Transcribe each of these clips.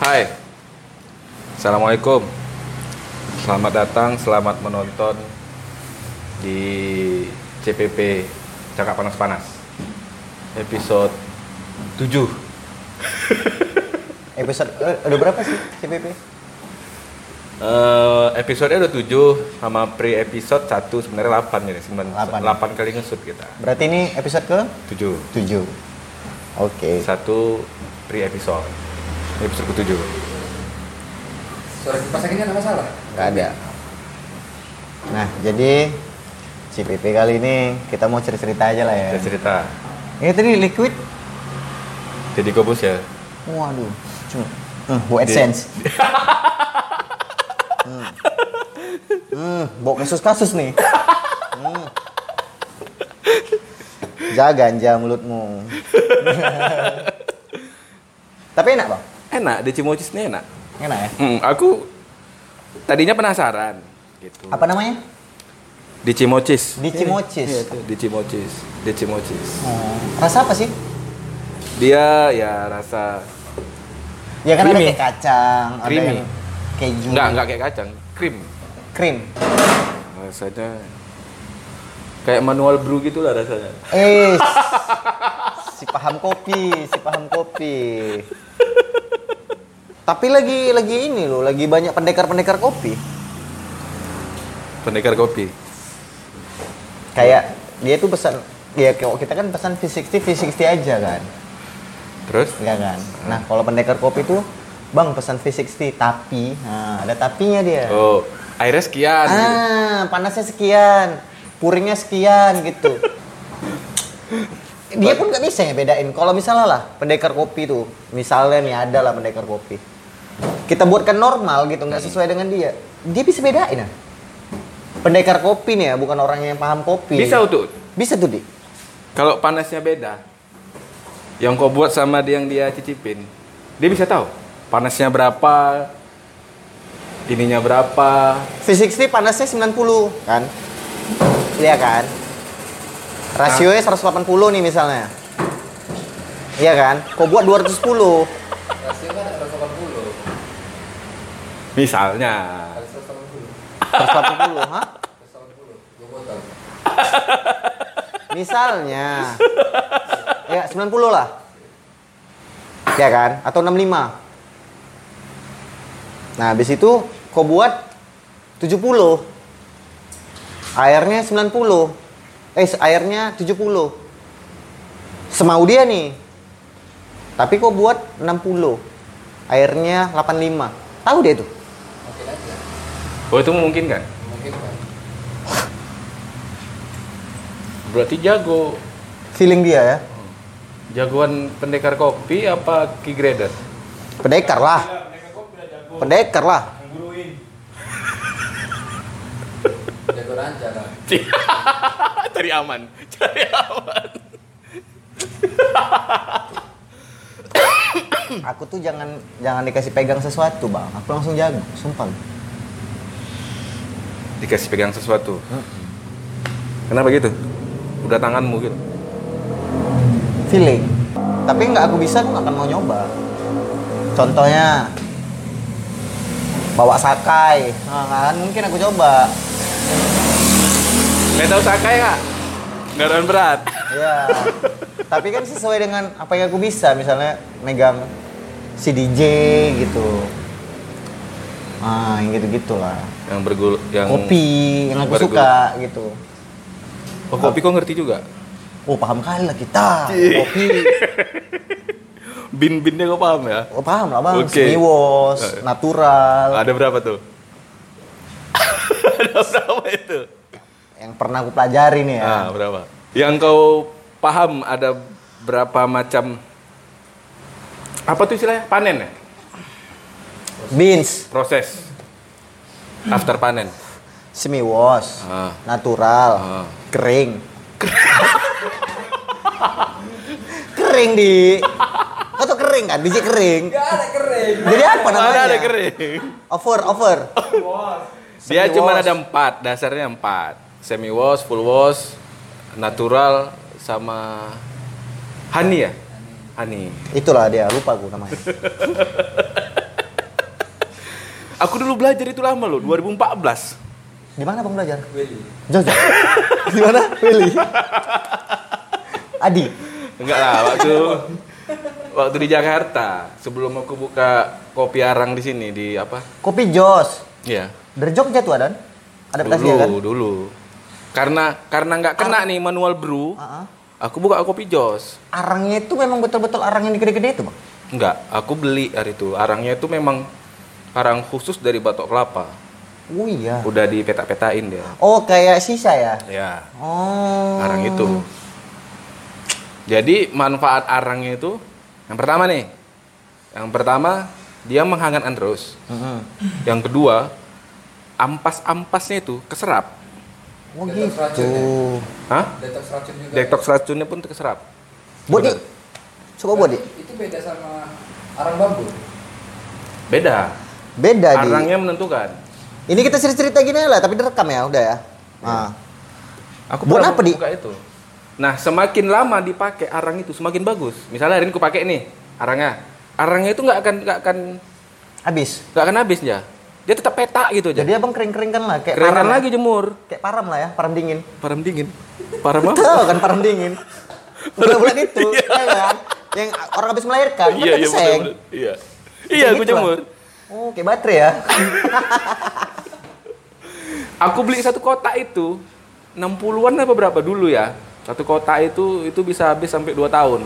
Hai, Assalamualaikum. Selamat datang, selamat menonton Di CPP Cakap Panas-Panas Episode 7 Episode eh, ada berapa sih CPP? Eh, Episode udah 7 Sama pre-episode 1 sebenarnya 8 ini Delapan. 8 kali ngesut kita. Berarti ini episode ke? 7 7. Oke. Satu pre-episode Episode ke-7 Suara kipas anginnya ada masalah? Nggak ada. Nah, jadi CPP kali ini kita mau cerita-cerita aja lah ya. Cerita Ini tadi liquid. Jadi kobus ya Waduh. Cuma hmm, buat AdSense. hmm. Hmm, bawa kasus-kasus nih. Hmm. Jaga anja mulutmu. Tapi enak, Bang. Enak, di Cimocis ini enak Enak ya? Hmm, aku tadinya penasaran gitu. Apa namanya? Di Cimocis. Di Cimocis. Iya, di Cimocis. Di Cimocis. Oh, rasa apa sih? Dia ya rasa Ya kan ada Creamy. kayak kacang, ada Creamy. yang keju. enggak enggak kayak kacang, krim. Krim. Rasanya kayak manual brew gitu lah rasanya. Eh, si paham kopi, si paham kopi. Tapi lagi lagi ini loh, lagi banyak pendekar-pendekar kopi. Pendekar kopi. Kayak dia tuh pesan, ya kalau kita kan pesan V60, V60 aja kan, Terus ya kan. Nah kalau pendekar kopi tuh, bang pesan V60 tapi, nah ada tapinya dia. oh, airnya sekian. Ah, panasnya sekian, puringnya sekian gitu. Dia pun nggak bisa ya bedain. Kalau misalnya lah pendekar kopi tuh, misalnya nih ada lah pendekar kopi. Kita buatkan normal gitu, nggak sesuai dengan dia. Dia bisa bedain ah. Pendekar kopi nih ya, bukan orang yang paham kopi. Bisa tuh. Bisa tuh, Di. Kalau panasnya beda, yang kau buat sama dia yang dia cicipin, dia bisa tahu panasnya berapa, ininya berapa. V60 panasnya 90 kan? Iya kan? Rasionya 180 nih misalnya. Iya kan? Kau buat 210. Rasio kan ada 180 Misalnya. kali 180 180, hah? 180 Dua botol Misalnya. Ya, 90 lah. Ya kan? Atau 65. Nah, habis itu kau buat 70. Airnya 90. Eh, airnya 70. Semau dia nih. Tapi kau buat 60. Airnya 85. Tahu dia tuh? Oh itu mungkin kan? Mungkin kan Berarti jago. Feeling dia ya. Jagoan pendekar kopi apa key grader? Pendekar lah. Pendekar lah. Jago lancar Cari aman. Cari aman. Aku tuh jangan jangan dikasih pegang sesuatu, Bang. Aku langsung jago, sumpah. Dikasih pegang sesuatu. Kenapa gitu? Udah tanganmu gitu. feeling tapi nggak aku bisa aku nggak akan mau nyoba contohnya bawa sakai nah, nggak akan mungkin aku coba Kayak tahu sakai nggak? Garan berat. ya tapi kan sesuai dengan apa yang aku bisa misalnya megang si DJ gitu ah yang gitu gitulah Yang bergul, yang kopi yang aku bergul- suka gitu Oh kopi kok ngerti juga? oh paham kali lah kita kopi Bin-binnya kok paham ya? oh paham lah bang Oke. semiwos Eh. natural Ada berapa tuh? Ada berapa itu? yang pernah aku pelajari nih ya Ah, berapa? Yang kau paham ada berapa macam apa tuh istilahnya? Panen ya? beans Proses after panen. semi wash Ah. natural Ah. kering kering di kau tuh kering kan biji kering Gak ada kering jadi apa namanya Ada ada kering. over over Dia Semi cuma wash. ada empat, dasarnya empat. Semi wash, full wash, natural, sama honey ya? Honey. itulah dia lupa aku namanya Aku dulu belajar itu lama loh, 2014. Di mana Bang belajar? Willy. Jogja. Di mana? Willy. Adi. Enggak lah, waktu waktu di Jakarta sebelum aku buka kopi arang di sini di apa? Kopi Jos. Iya. Dari Jogja tuh Adan. Adaptasi Dulu, kan? dulu. Karena karena nggak kena nih manual brew, Ah, ah. aku buka kopi jos. Arangnya itu memang betul-betul arang yang gede-gede itu, Bang. Enggak, aku beli hari itu. Arangnya itu memang arang khusus dari batok kelapa. Oh iya. Udah dipetak-petain dia. Oh, kayak sisa ya? Ya, Oh. arang itu. Jadi manfaat arangnya itu yang pertama nih. Yang pertama dia menghangatkan terus. Mhm. Yang kedua ampas-ampasnya itu keserap. Oh gitu. racun ya? Hah? Detox racun juga. Detox racunnya pun keserap. Bodi. Coba bodi. Itu beda sama arang bambu. Beda. Beda di. Arangnya menentukan. Ini kita cerita-cerita gini lah, tapi direkam ya, udah ya. Nah. Aku Buat apa, Di? itu. Nah, semakin lama dipakai arang itu semakin bagus. Misalnya hari ini aku pakai nih arangnya. Arangnya itu nggak akan nggak akan Habis. nggak akan habis ya. Dia tetap petak gitu aja. Jadi abang kering-keringkan lah, kayak param ya. lagi jemur. Kayak param lah ya, param dingin. Param dingin. Param apa? Tahu kan param dingin? Bulan-bulan itu, ya kan? Yang orang habis melahirkan, kan iya, iya, bener-bener. Iya. Iya, aku gitu lah. Oh, kayak baterai ya. Aku beli satu kotak itu 60-an apa berapa dulu ya? Satu kotak itu itu bisa habis sampai 2 tahun.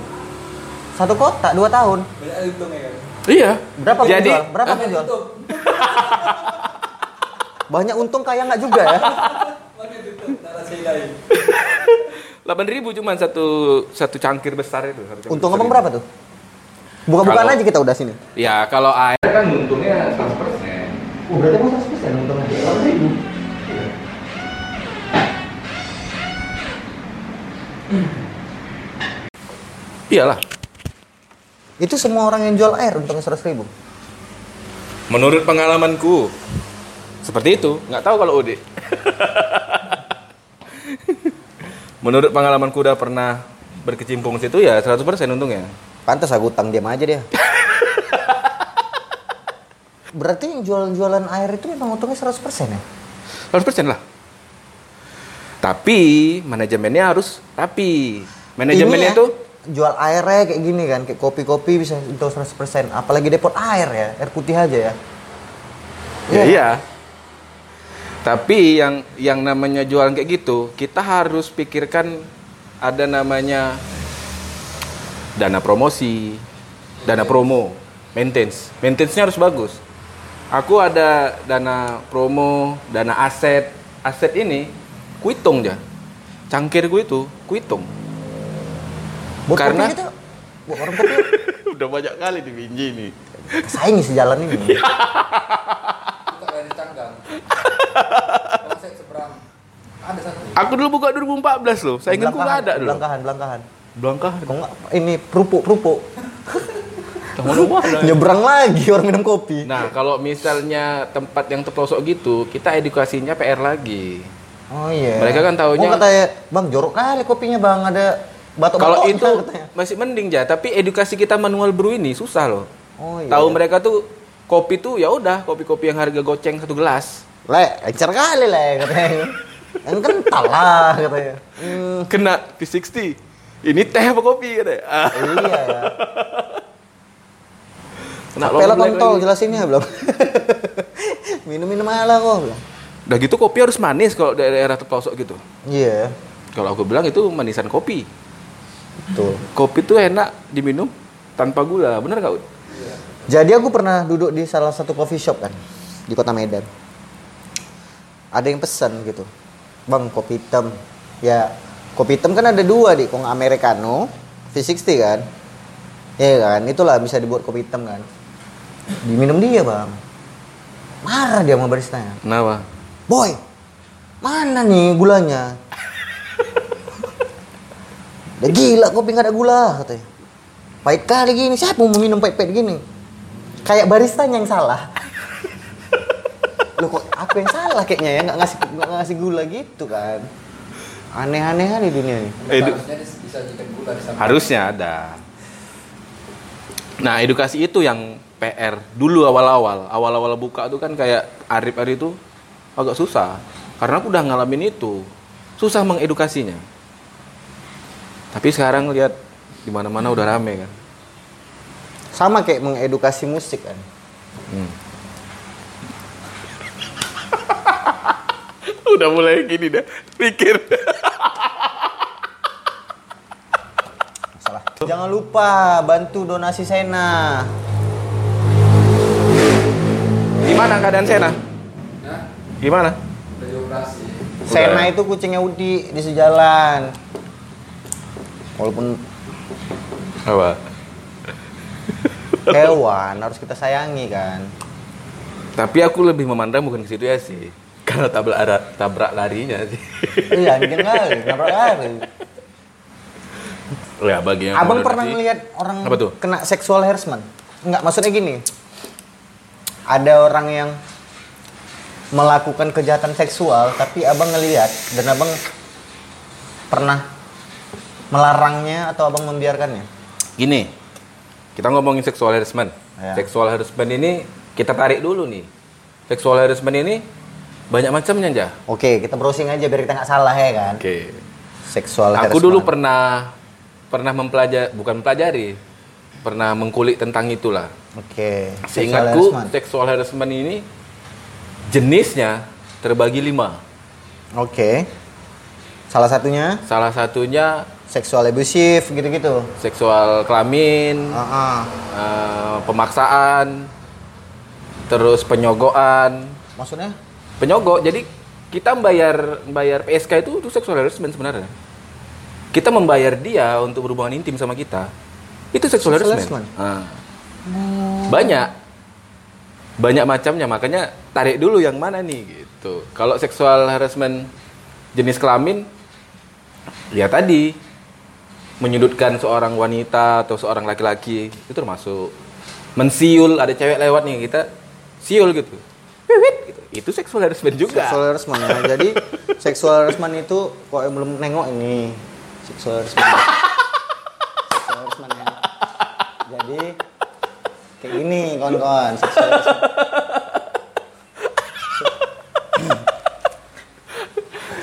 Satu kotak, dua tahun. Banyak kan. Iya. Berapa Jadi jual? Berapa yang jual? Untung. Banyak untung kaya nggak juga ya? Lain. 8.000 cuman satu satu cangkir besar itu. satu cangkir Untung besar abang itu. berapa tuh? Buka-bukaan aja kita udah sini. Ya, kalau air kan untungnya 100%. Oh, berarti abang 100% untungnya. ribu. Iyalah. Itu semua orang yang jual air untungnya 100 ribu. Menurut pengalamanku seperti itu, nggak tahu kalau Ode. Menurut pengalamanku udah pernah berkecimpung situ ya 100% untungnya. Pantas aku utang diam aja dia. Berarti yang jualan-jualan air itu memang untungnya 100% ya? 100% lah. Tapi manajemennya harus rapi. Manajemennya Ini ya, tuh jual airnya kayak gini kan, kayak kopi-kopi bisa untung 100%. Apalagi depot air ya, air putih aja ya. ya iya. Tapi yang yang namanya jualan kayak gitu, kita harus pikirkan ada namanya dana promosi, dana promo, maintenance. Maintenance-nya harus bagus. Aku ada dana promo, dana aset. Aset ini kuitung ya. Cangkirku itu kuitung. Buat Karena- gitu. Buat warung kopi. Udah banyak kali di Binji nih. Saingi sejalan ini. Kita dari canggang. Ada satu. Aku dulu buka 2014 loh. Sainganku nggak ada dulu. Belangkahan, belangkahan. Belangkah. Kok nggak ini perupuk, perupuk. Mana-mana. Nyebrang lagi orang minum kopi. Nah, kalau misalnya tempat yang terpelosok gitu, kita edukasinya PR lagi. Oh iya. Mereka kan taunya- Oh katanya, Bang jorok kali kopinya Bang, ada batok Kalau itu masih mending ya, tapi edukasi kita manual brew ini susah loh. Oh iya. Tahu mereka tuh kopi tuh ya udah kopi-kopi yang harga goceng satu gelas. Le, encer kali le katanya. Yang kental lah katanya. Hmm, Kena P60. Ini teh apa kopi katanya. Ah, iya ya. kena black kontol jelasinnya belum. Minum-minum aja kok belum. Udah gitu kopi harus manis kalau daerah terpelosok gitu. Iya. Kalau aku bilang itu manisan kopi. Tuh. Kopi tuh enak diminum tanpa gula, bener gak? Ud? Jadi aku pernah duduk di salah satu coffee shop kan di kota Medan. Ada yang pesan gitu, bang kopi hitam. Ya kopi hitam kan ada dua di, kong americano, V60 kan. Iya kan, itulah bisa dibuat kopi hitam kan. Diminum dia bang. Marah dia sama baristanya. Kenapa? Boy, mana nih gulanya? Udah gila kopi nggak ada gula katanya. Pahit kali gini, siapa mau minum pahit-pahit gini? Kayak baristanya yang salah. Loh kok aku yang salah kayaknya ya nggak ngasih nggak ngasih gula gitu kan? Aneh-aneh kali dunia ini. Edu- Harusnya dis- disajikan gula di sana. Harusnya ada. Nah, edukasi itu yang PR dulu awal-awal, awal-awal buka tuh kan kayak Arif Arif itu agak susah karena aku udah ngalamin itu. Susah mengedukasinya. Tapi sekarang lihat di mana-mana udah rame kan. Sama kayak mengedukasi musik kan. Hmm. udah mulai gini dah, pikir. Salah. Jangan lupa bantu donasi Sena. Gimana keadaan Sena? Gimana? Sena itu kucingnya Udi di sejalan. Walaupun Apa? hewan harus kita sayangi kan. Tapi aku lebih memandang bukan ke situ ya sih. Karena tabrak tabrak larinya sih. Iya, anjing kali, nabrak lari. ya bagi yang Abang pernah melihat orang Apa tuh? kena seksual harassment? Enggak, maksudnya gini. Ada orang yang melakukan kejahatan seksual, tapi abang ngelihat dan abang pernah melarangnya atau abang membiarkannya? Gini, kita ngomongin sexual harassment. Ya. Sexual harassment ini kita tarik dulu nih. Sexual harassment ini banyak macamnya aja. Oke, kita browsing aja biar kita nggak salah ya kan. Oke. Seksual Aku harassment. dulu pernah pernah mempelajari, bukan mempelajari, pernah mengkulik tentang itulah. Oke. Seingatku, sexual harassment ini jenisnya terbagi lima. Oke. Salah satunya Salah satunya seksual abusif gitu-gitu. seksual kelamin, Ah, ah. eh, pemaksaan, terus penyogokan. Maksudnya? Penyogok, jadi kita membayar bayar PSK itu itu sexual harassment sebenarnya. Kita membayar dia untuk berhubungan intim sama kita. Itu sexual Sexual harassment. Ah. Banyak. Banyak macamnya, makanya tarik dulu yang mana nih gitu. Kalau sexual harassment jenis kelamin ya tadi menyudutkan seorang wanita atau seorang laki-laki itu termasuk mensiul ada cewek lewat nih kita siul gitu. Wiwit, gitu. Itu sexual harassment juga. Seksual harassment ya. Jadi seksual harassment itu kok yang belum nengok ini seksual harassment. seksual harassment ya. Jadi kayak gini kawan-kawan seksual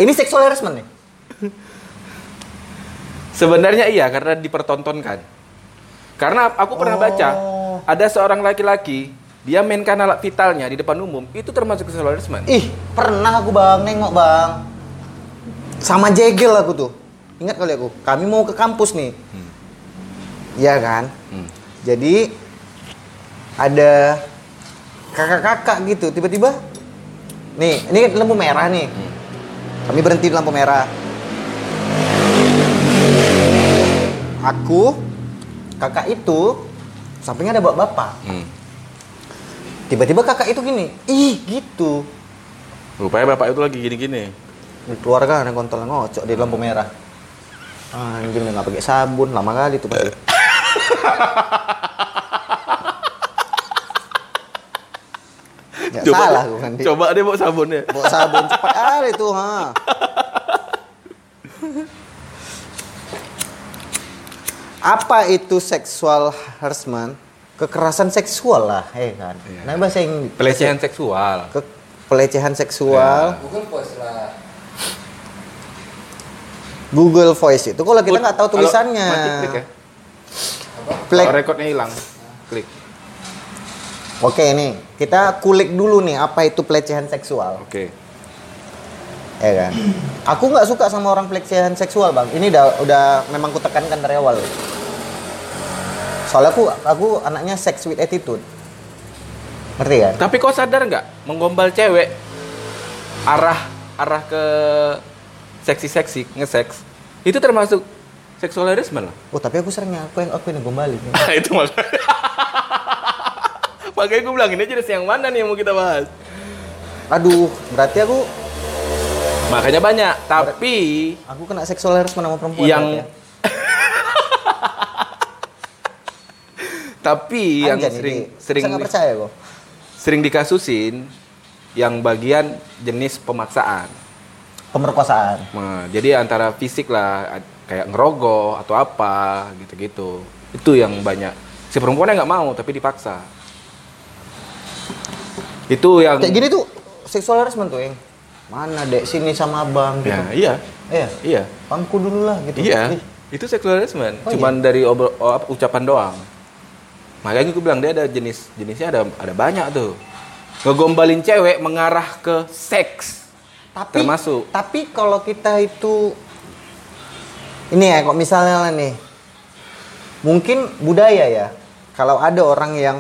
ini seksual harassment nih. Sebenarnya iya karena dipertontonkan. Karena aku pernah Oh. baca ada seorang laki-laki dia mainkan alat vitalnya di depan umum itu termasuk sexual harassment. Ih, pernah aku bang nengok bang. Sama jegel aku tuh. Ingat kali aku. Kami mau ke kampus nih. Iya kan? Hmm. Jadi ada kakak-kakak gitu tiba-tiba nih ini lampu merah nih kami berhenti di lampu merah aku kakak itu sampingnya ada bapak-bapak Hmm. Tiba-tiba kakak itu gini ih gitu. Rupanya bapak itu lagi gini-gini. Ini keluarga ada kontol ngocok di lampu merah. Anjing udah nggak pakai sabun lama kali tuh pasti Nggak salah gue kan Coba deh bawa sabunnya. bawa sabun cepat ada itu ha. Apa itu seksual harassment kekerasan seksual lah ya kan nah bahasa Inggris Pelecehan seksual. ke pelecehan seksual Google Voice lah. Google Voice itu kalau kita nggak tahu tulisannya klik ya. Plek- rekodnya hilang. Klik. Oke nih, kita kulik dulu nih apa itu pelecehan seksual, Oke. ya kan? Aku nggak suka sama orang pelecehan seksual bang. Ini udah udah memang ku tekankan dari awal. Soalnya aku aku anaknya sex with attitude, ngerti kan? Tapi kau sadar nggak menggombal cewek arah arah ke seksi-seksi nge-sex itu termasuk harassment lah. Oh tapi aku seringnya aku yang aku yang gombali. itu makanya. makanya gue bilang ini jenis yang mana nih yang mau kita bahas. Aduh, berarti aku Makanya banyak, tapi aku kena seksual harassment sama perempuan. yang ya. Tapi yang Anjay, sering ini. sering Saya percaya kok. sering dikasusin yang bagian jenis pemaksaan. Pemerkosaan. Nah, jadi antara fisik lah kayak ngerogoh atau apa gitu-gitu. Itu yang banyak. Si perempuannya nggak mau tapi dipaksa. Itu yang Kayak gini tuh seksual harassment tuh yang mana dek sini sama abang gitu. Ya, iya. Iya. Iya. Pangku dulu lah gitu. Iya. Ih, Itu sexual harassment. Oh, Cuman dari obrol, oh, apa, ucapan doang. Makanya gue bilang dia ada jenis jenisnya ada ada banyak tuh. Ngegombalin cewek mengarah ke seks. Tapi Termasuk. Tapi kalau kita itu ini ya kok misalnya lah nih. Mungkin budaya ya. Kalau ada orang yang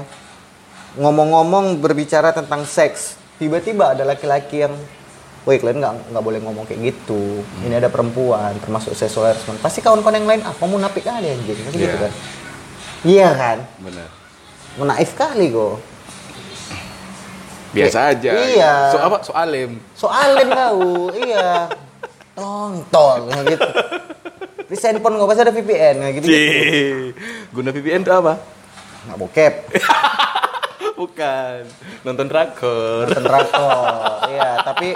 ngomong-ngomong berbicara tentang seks, tiba-tiba ada laki-laki yang Woi kalian nggak nggak boleh ngomong kayak gitu. Ini ada perempuan, termasuk harassment. Pasti kawan-kawan yang lain, apa mau napik kali anjing? Pasti gitu Iya. kan? Iya kan? Benar. Mau naif kali kok. Biasa aja. Iya. So apa? Soalem. Soalin kau, iya. Tontol, gitu. Di handphone nggak pasti ada VPN, gitu. Cih. Guna VPN tuh apa? Nggak bokep, Bukan. Nonton drakor. nonton drakor. Iya, tapi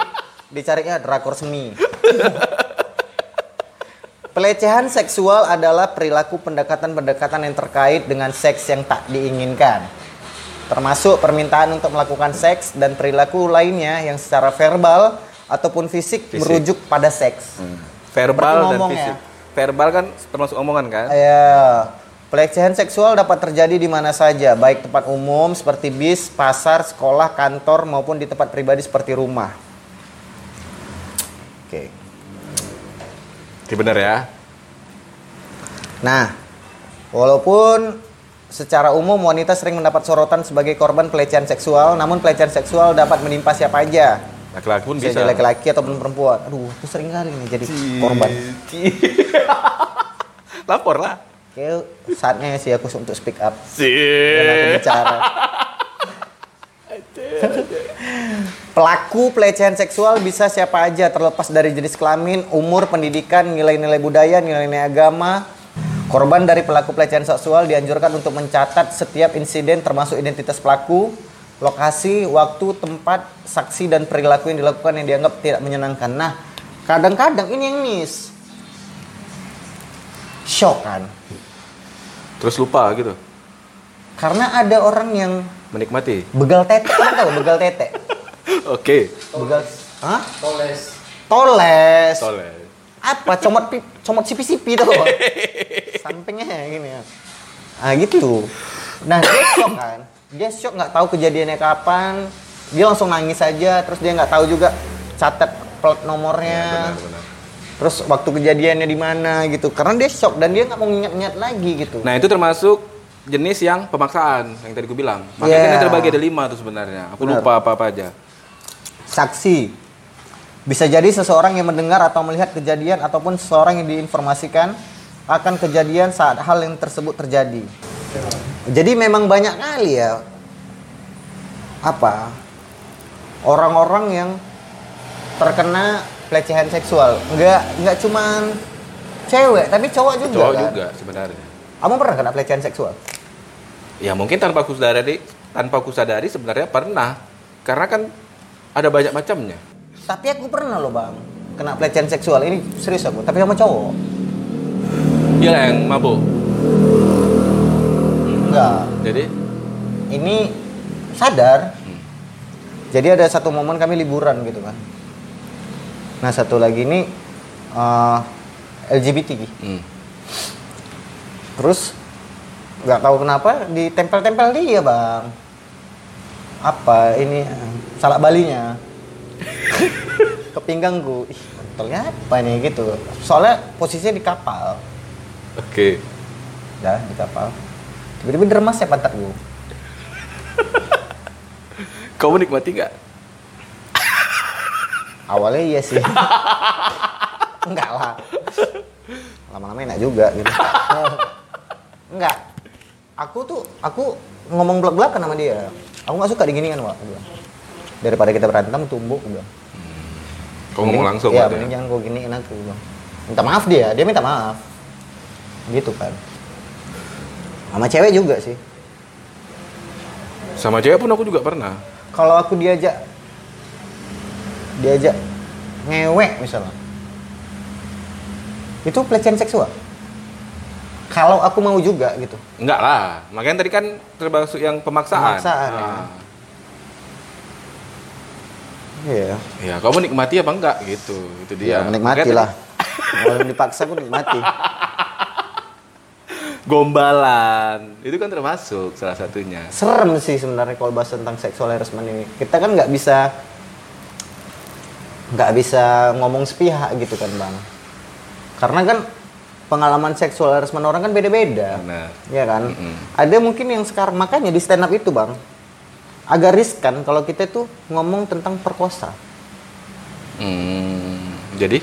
dicarinya drakor semi. Pelecehan seksual adalah perilaku pendekatan-pendekatan yang terkait dengan seks yang tak diinginkan. Termasuk permintaan untuk melakukan seks dan perilaku lainnya yang secara verbal ataupun fisik, Fisik. merujuk pada seks. Verbal Seperti dan ngomong fisik. ya. Verbal kan termasuk omongan kan? Ya, pelecehan seksual dapat terjadi di mana saja, baik tempat umum seperti bis, pasar, sekolah, kantor maupun di tempat pribadi seperti rumah. Oke. Iya benar ya. Nah, walaupun secara umum wanita sering mendapat sorotan sebagai korban pelecehan seksual, namun pelecehan seksual dapat menimpa siapa aja. Laki-laki pun Bisa laki-laki ataupun perempuan. Aduh, itu sering kali nih jadi korban. Lapor lah. Kayak saatnya sih aku untuk speak up. Dan aku Sih. bicara. Pelaku pelecehan seksual bisa siapa aja terlepas dari jenis kelamin, umur, pendidikan, nilai-nilai budaya, nilai-nilai agama. Korban dari pelaku pelecehan seksual dianjurkan untuk mencatat setiap insiden termasuk identitas pelaku, lokasi, waktu, tempat, saksi dan perilaku yang dilakukan yang dianggap tidak menyenangkan. Nah, kadang-kadang ini yang miss. Shock kan? Terus lupa gitu. Karena ada orang yang Menikmati. begal tete, tahu begal tete? Oke. Begal, hah? Toles. Toles. Soleh. Apa? Comot pi, comot sipi-sipi tuh. Sampingnya gini ya. Ah gitu. Nah dia shock kan. Dia shock nggak tahu kejadiannya kapan. Dia langsung nangis aja. Terus dia nggak tahu juga catat plat nomornya. Benar, benar. Terus waktu kejadiannya di mana gitu. Karena dia shock dan dia nggak mau ingat-ingat lagi gitu. Nah itu termasuk jenis yang pemaksaan yang tadi gue bilang. Makanya kan Yeah. ini terbagi ada lima tuh sebenarnya. Aku Benar. lupa apa-apa aja. Saksi bisa jadi seseorang yang mendengar atau melihat kejadian ataupun seseorang yang diinformasikan akan kejadian saat hal yang tersebut terjadi. Jadi memang banyak kali ya apa orang-orang yang terkena pelecehan seksual. Enggak enggak cuman cewek tapi cowok juga. Cowok kan? juga sebenarnya. Kamu pernah kena pelecehan seksual? Ya mungkin tanpa aku sadari, tanpa aku sadari sebenarnya pernah. Karena kan ada banyak macamnya. Tapi aku pernah loh bang kena pelecehan seksual ini serius aku tapi sama cowok Iya yang mabuk. enggak Jadi ini sadar. Jadi ada satu momen kami liburan gitu kan. Nah satu lagi ini eh, LGBT. hmm. Terus nggak tahu kenapa ditempel-tempel dia bang. Apa ini salak balinya ke pinggangku. Ih, kontolnya apa nih gitu. Soalnya posisinya di kapal. Oke. Ya di kapal. Tiba-tiba deremas ya pantat gue. Kau menikmati nggak? Awalnya iya sih. Enggak lah. Lama-lama enak juga gitu. Enggak. Aku tuh aku ngomong belak-belakan sama dia. Aku nggak suka diginikan, Wak. Aku bilang. Daripada kita berantem tumbuk aku bilang. Kau ngomong langsung Iya, berarti mending ya? jangan kau giniin aku bilang. Minta maaf dia, dia minta maaf. Gitu kan. Sama cewek juga sih. Sama cewek pun aku juga pernah. Kalau aku diajak diajak ngewek misalnya. Itu pelecehan seksual. Kalau aku mau juga gitu. Enggak lah. Makanya tadi kan termasuk yang pemaksaan. Pemaksaan, ya. Ah. Iya. Ya, kamu nikmati apa enggak gitu. Itu dia. Ya, menikmati Makanya lah. Kalau dipaksa pun nikmati. Gombalan. Itu kan termasuk salah satunya. Serem sih sebenarnya kalau bahas tentang seksual harassment ini. Kita kan nggak bisa nggak bisa ngomong sepihak gitu kan bang. Karena kan pengalaman seksual harassment orang kan beda-beda. Ya kan? Mm-mm. Ada mungkin yang sekarang makanya di stand up itu bang agak riskan kalau kita tuh ngomong tentang perkosa. Hmm, jadi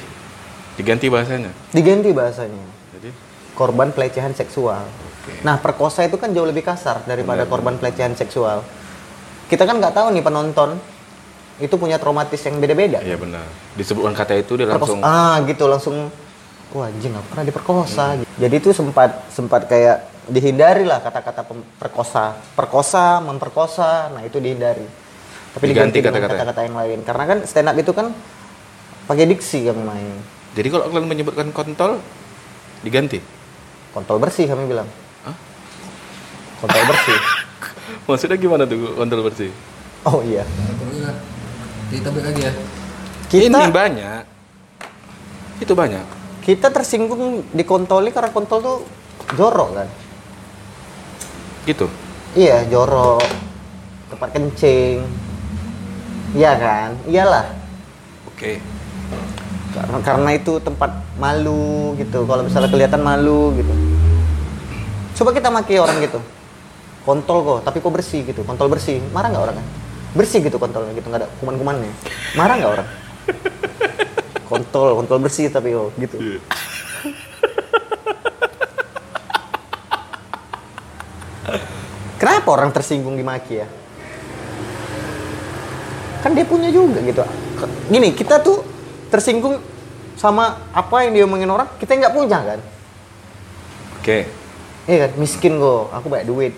diganti bahasanya. Diganti bahasanya. Jadi korban pelecehan seksual. Oke. Nah, perkosa itu kan jauh lebih kasar daripada Benar, korban pelecehan seksual. Kita kan nggak tahu nih penonton itu punya traumatis yang beda-beda. Iya benar. Disebutkan kata itu dia langsung ah gitu langsung wah anjing aku pernah diperkosa. Hmm. Jadi itu sempat sempat kayak dihindari lah kata-kata perkosa, perkosa, memperkosa. Nah, itu dihindari. Tapi Diganti diganti dengan kata-kata. yang lain. Karena kan stand up itu kan pakai diksi kami main. Jadi kalau kalian menyebutkan kontol diganti. Kontol bersih kami bilang. Hah? Kontol bersih. Maksudnya gimana tuh kontol bersih? Oh iya. Kita balik lagi ya. Kita Ini banyak. Itu banyak. Kita tersinggung dikontoli karena kontol tuh jorok kan? Gitu. iya jorok. Tempat kencing. Iya kan? Iyalah. Oke. karena karena itu tempat malu gitu. Kalau misalnya kelihatan malu gitu. Coba kita maki orang gitu. Kontol kok tapi kok bersih gitu. Kontol bersih. Marah nggak orang kan? Bersih gitu kontolnya gitu. Nggak ada kuman-kumannya. Marah nggak orang kontol kontol bersih tapi oh gitu Kenapa orang tersinggung dimaki ya? Kan dia punya juga gitu. Gini, kita tuh tersinggung sama apa yang dia omongin orang, kita nggak punya kan? Oke. Iya kan, miskin kok, aku banyak duit.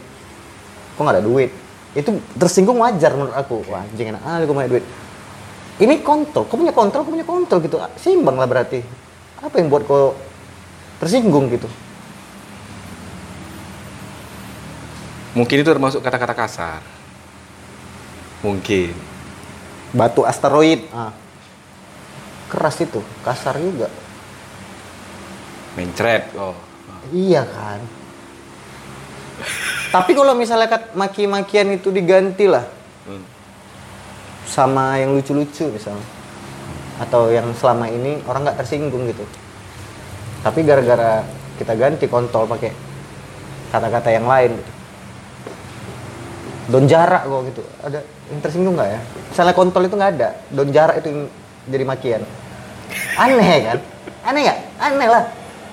Kok nggak ada duit? Itu tersinggung wajar menurut aku. Wah, anjing enak ah, aku banyak duit. Ini kontrol, kau punya kontrol, kau punya kontrol gitu. Seimbang lah berarti. Apa yang buat kau tersinggung gitu? Mungkin itu termasuk kata-kata kasar. Mungkin. Batu asteroid. Ah. Keras itu, kasar juga. Mencret. Oh. Iya kan. Tapi kalau misalnya maki-makian itu diganti lah Hmm. Sama yang lucu-lucu misalnya, atau yang selama ini orang nggak tersinggung gitu. Tapi gara-gara kita ganti kontol pakai kata-kata yang lain. Gitu. Don jarak kok gitu. Ada yang tersinggung nggak ya? Misalnya kontol itu nggak ada, don jarak itu yang jadi makian. Aneh kan? Aneh nggak? Aneh lah.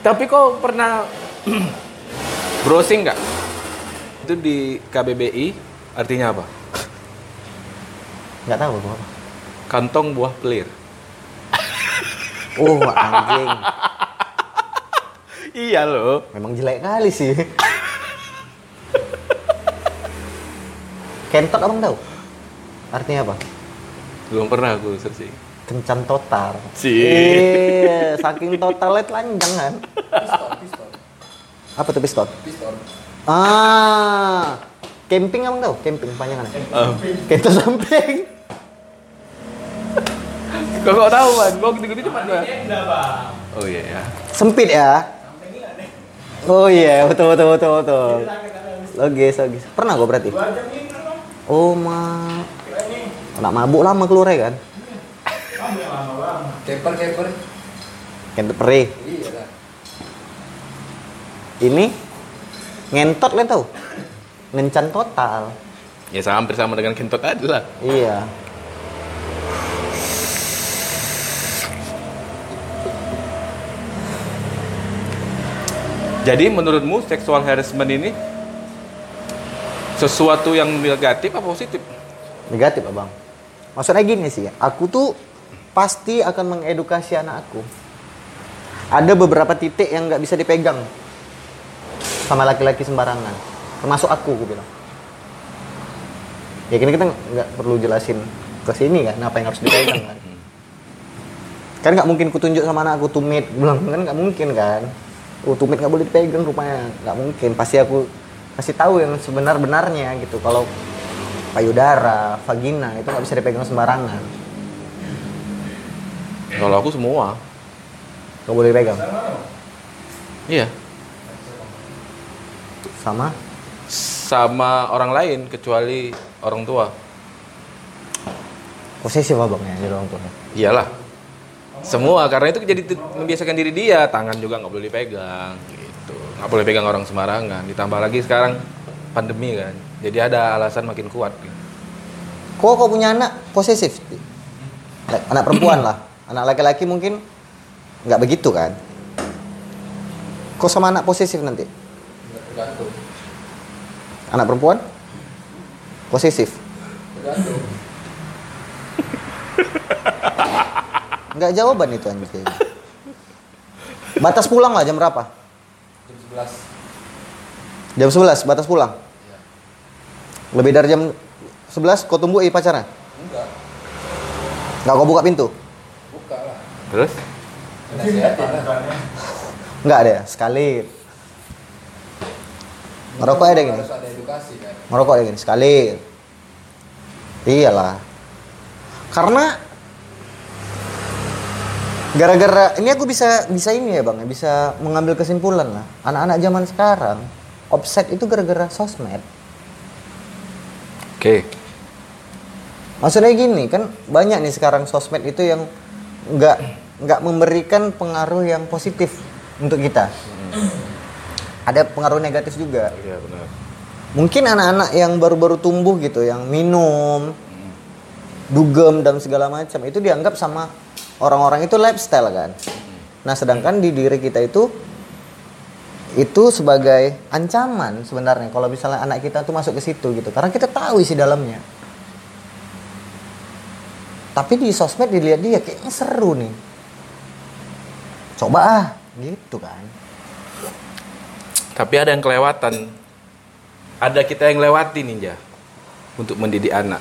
Tapi kok pernah browsing nggak? Itu di KBBI artinya apa? Nggak tahu gua apa. Kantong buah pelir. Oh anjing, Iya loh. memang jelek kali sih. Kentot abang tahu? Artinya apa? Belum pernah aku searching. Kencan total. Sih. Iya, saking totalnya telanjang kan. Apa tuh piston? pistol. Ah, camping abang tahu? Camping panjangannya. Ah. Kentot samping. Kok kok tahu man? Kok gitu-gitu cepat gua. Oh iya ya. Sempit ya. Oh iya, betul betul betul betul. Logis, logis. Pernah gua berarti? Oh, ma. Nak mabuk lama keluar ya kan? Keper, keper. Kentut perih. Iya lah. Ini ngentot kalian tahu? Ngencan total. Ya sama hampir sama dengan kentot tadi lah. Iya. Jadi menurutmu sexual harassment ini sesuatu yang negatif apa positif? Negatif, Abang. Maksudnya gini sih, aku tuh pasti akan mengedukasi anak aku. Ada beberapa titik yang nggak bisa dipegang sama laki-laki sembarangan. Termasuk aku, gue bilang. Ya kini kita nggak perlu jelasin ke sini kan, apa yang harus dipegang kan. Kan nggak mungkin kutunjuk sama anak aku tumit, bilang kan nggak mungkin kan. Oh tumit nggak boleh dipegang rupanya, nggak mungkin. Pasti aku kasih tahu yang sebenar-benarnya gitu. Kalau payudara, vagina itu nggak bisa dipegang sembarangan. Kalau aku semua. Nggak boleh pegang. Iya. Sama? Sama orang lain kecuali orang tua. Posesif abang ya jadi orang tua. Iyalah. Semua karena itu jadi membiasakan diri dia, tangan juga nggak boleh dipegang gitu. Nggak boleh pegang orang sembarangan. Ditambah lagi sekarang pandemi kan. Jadi ada alasan makin kuat. Gitu. Kok kau punya anak posesif? Anak perempuan lah. Anak laki-laki mungkin nggak begitu kan? Kok sama anak posesif nanti? Tergantung. Anak perempuan? Posesif? Tergantung. Nggak jawaban itu anjing. Batas pulang lah jam berapa? Jam 11. Jam 11 batas pulang. Iya. Lebih dari jam 11 kau tunggu i pacarnya? Enggak. Nggak kau buka pintu? Buka lah. Terus? Nasihatin lah. Nggak ada ya? Sekali. Ngerokok ada gini? Ada edukasi kan. Ngerokok ada gini? Sekali. Iyalah. Karena gara-gara ini aku bisa bisa ini ya bang ya bisa mengambil kesimpulan lah anak-anak zaman sekarang offset itu gara-gara sosmed Oke. Maksudnya gini kan banyak nih sekarang sosmed itu yang nggak nggak memberikan pengaruh yang positif untuk kita. Ada pengaruh negatif juga. Iya benar. Mungkin anak-anak yang baru-baru tumbuh gitu, yang minum, dugem dan segala macam itu dianggap sama orang-orang itu lifestyle kan. Nah sedangkan di diri kita itu itu sebagai ancaman sebenarnya kalau misalnya anak kita tuh masuk ke situ gitu karena kita tahu isi dalamnya tapi di sosmed dilihat dia kayaknya seru nih coba ah gitu kan Tapi ada yang kelewatan. Ada kita yang lewati ninja untuk mendidik anak.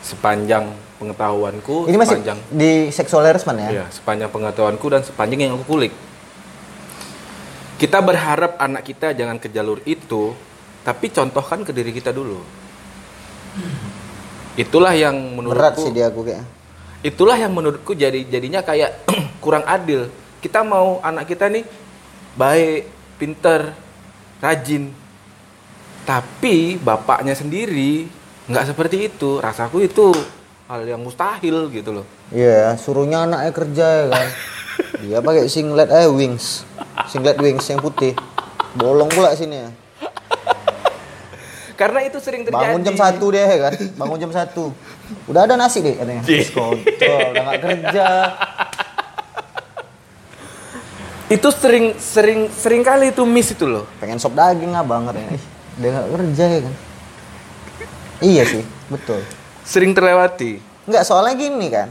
Sepanjang pengetahuanku, ini masih sepanjang di sexual harassment ya Iya, sepanjang pengetahuanku dan sepanjang yang aku kulik. Kita berharap anak kita jangan ke jalur itu, tapi contohkan ke diri kita dulu. Itulah yang menurutku berat sih dia aku kayaknya itulah yang menurutku jadi jadinya kayak kurang adil. Kita mau anak kita nih baik, pinter, rajin. Tapi bapaknya sendiri nggak seperti itu. Rasaku itu hal yang mustahil gitu loh. Iya, suruhnya anaknya kerja ya kan. Dia pakai singlet eh wings. Singlet wings yang putih. Bolong pula sini ya. Karena itu sering terjadi. Bangun jam satu dia ya kan. Bangun jam satu. Udah ada nasi deh katanya. Kontrol, udah gak kerja. Itu sering sering sering kali itu miss itu loh. Pengen sop daging abang katanya. Ih, dia gak kerja ya kan. Iya sih, betul. Sering terlewati. Enggak, soalnya gini kan.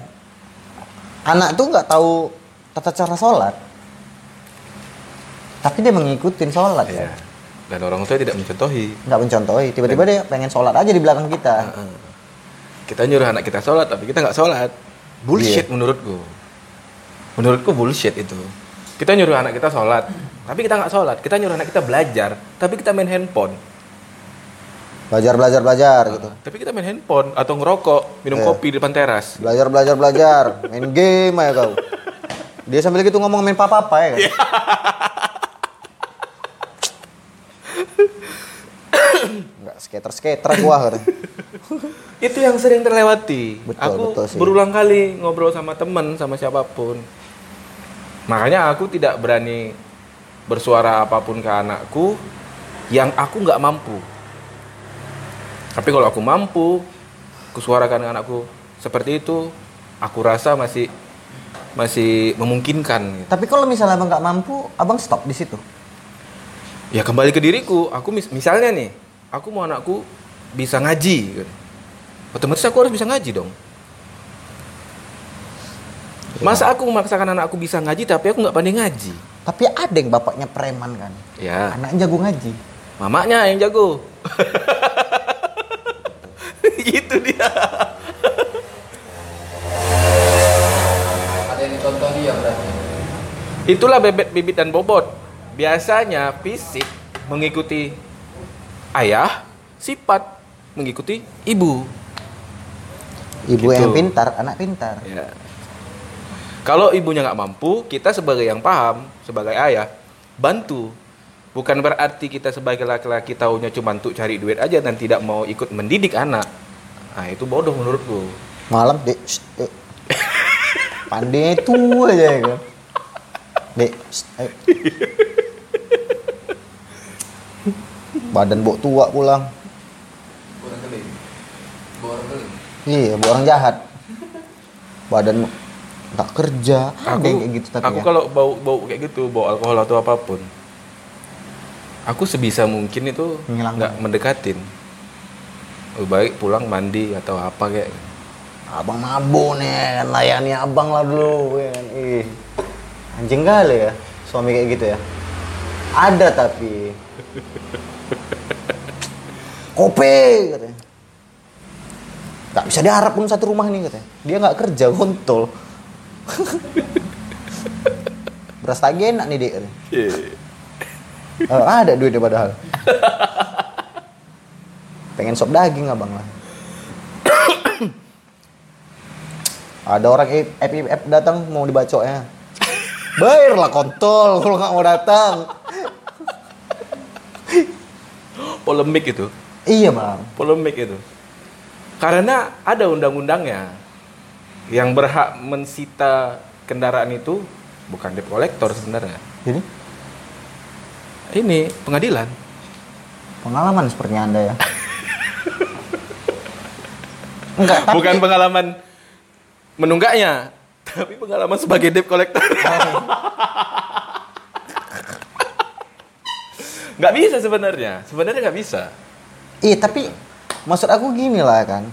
Anak tuh nggak tahu tata cara sholat. Tapi dia mengikuti sholat Ya. ya. Dan orang tua tidak mencontohi. Nggak mencontohi. Tiba-tiba dia pengen sholat aja di belakang kita. Kita nyuruh anak kita sholat, tapi kita nggak sholat. Bullshit menurutku. Menurutku bullshit itu. Kita nyuruh anak kita sholat, tapi kita nggak sholat. Kita nyuruh anak kita belajar, tapi kita main handphone. Belajar, belajar, belajar gitu. Tapi kita main handphone atau ngerokok, minum Iya. kopi di depan teras. Belajar, belajar, belajar. Main game aja kau. Dia sambil gitu ngomong main apa-apa ya kan? Enggak skater-skater gua katanya. Itu yang sering terlewati. Betul, aku betul sih. berulang kali ngobrol sama temen, sama siapa pun. Makanya aku tidak berani bersuara apa pun ke anakku yang aku nggak mampu. Tapi kalau aku mampu, kusuarakan anakku seperti itu, aku rasa masih masih memungkinkan. Tapi kalau misalnya abang nggak mampu, abang stop di situ. Ya kembali ke diriku. Aku mis- misalnya nih, aku mau anakku bisa ngaji. gitu. Otomatis aku harus bisa ngaji dong. Masa aku memaksakan anakku bisa ngaji tapi aku nggak pandai ngaji? Tapi ada yang bapaknya preman kan. Ya, Anaknya jago ngaji. mamanya yang jago. gitu dia. Ada yang ditonton dia berarti. Itulah bebet, bibit dan bobot. Biasanya fisik mengikuti ayah, sifat mengikuti ibu. Ibu Gitu. yang pintar, anak pintar. Ya. Kalau ibunya nggak mampu, kita sebagai yang paham, sebagai ayah, bantu. Bukan berarti kita sebagai laki-laki taunya cuma untuk cari duit aja dan tidak mau ikut mendidik anak. Nah, itu bodoh menurutku. Malam, Dek. Dek. Pandai itu aja ya kan. Dek. Badan bok tua pulang. Orang keling. Orang keling. Iya, bu orang jahat. Badan tak kerja. Aku, kayak gitu tapi aku ya. kalau bau bau kayak gitu, bau alkohol atau apa pun, aku sebisa mungkin itu nggak mendekatin. Lebih baik pulang mandi atau apa kayak. Abang mabuk nih, kan layani abang lah dulu. ya kan. Ih, anjing kali ya, suami kayak gitu ya. Ada tapi. Kopi katanya. Gak bisa diharap pun satu rumah nih katanya. Dia nggak kerja, kontol. Beras lagi enak nih dek. katanya. Eh, ada duitnya padahal. Pengen sop daging abang lah. Ada orang FIF datang mau dibacok ya. Bayarlah kontol kalau nggak mau datang. Polemik itu, Iya bang. polemik itu. Karena ada undang-undangnya yang berhak mensita kendaraan itu bukan debt collector sebenarnya. Jadi Ini pengadilan. pengalaman sepertinya anda ya. Enggak, tapi Bukan pengalaman menunggaknya, tapi pengalaman sebagai debt collector. Nggak bisa sebenarnya. Sebenarnya nggak bisa. Iya tapi maksud aku gini lah kan.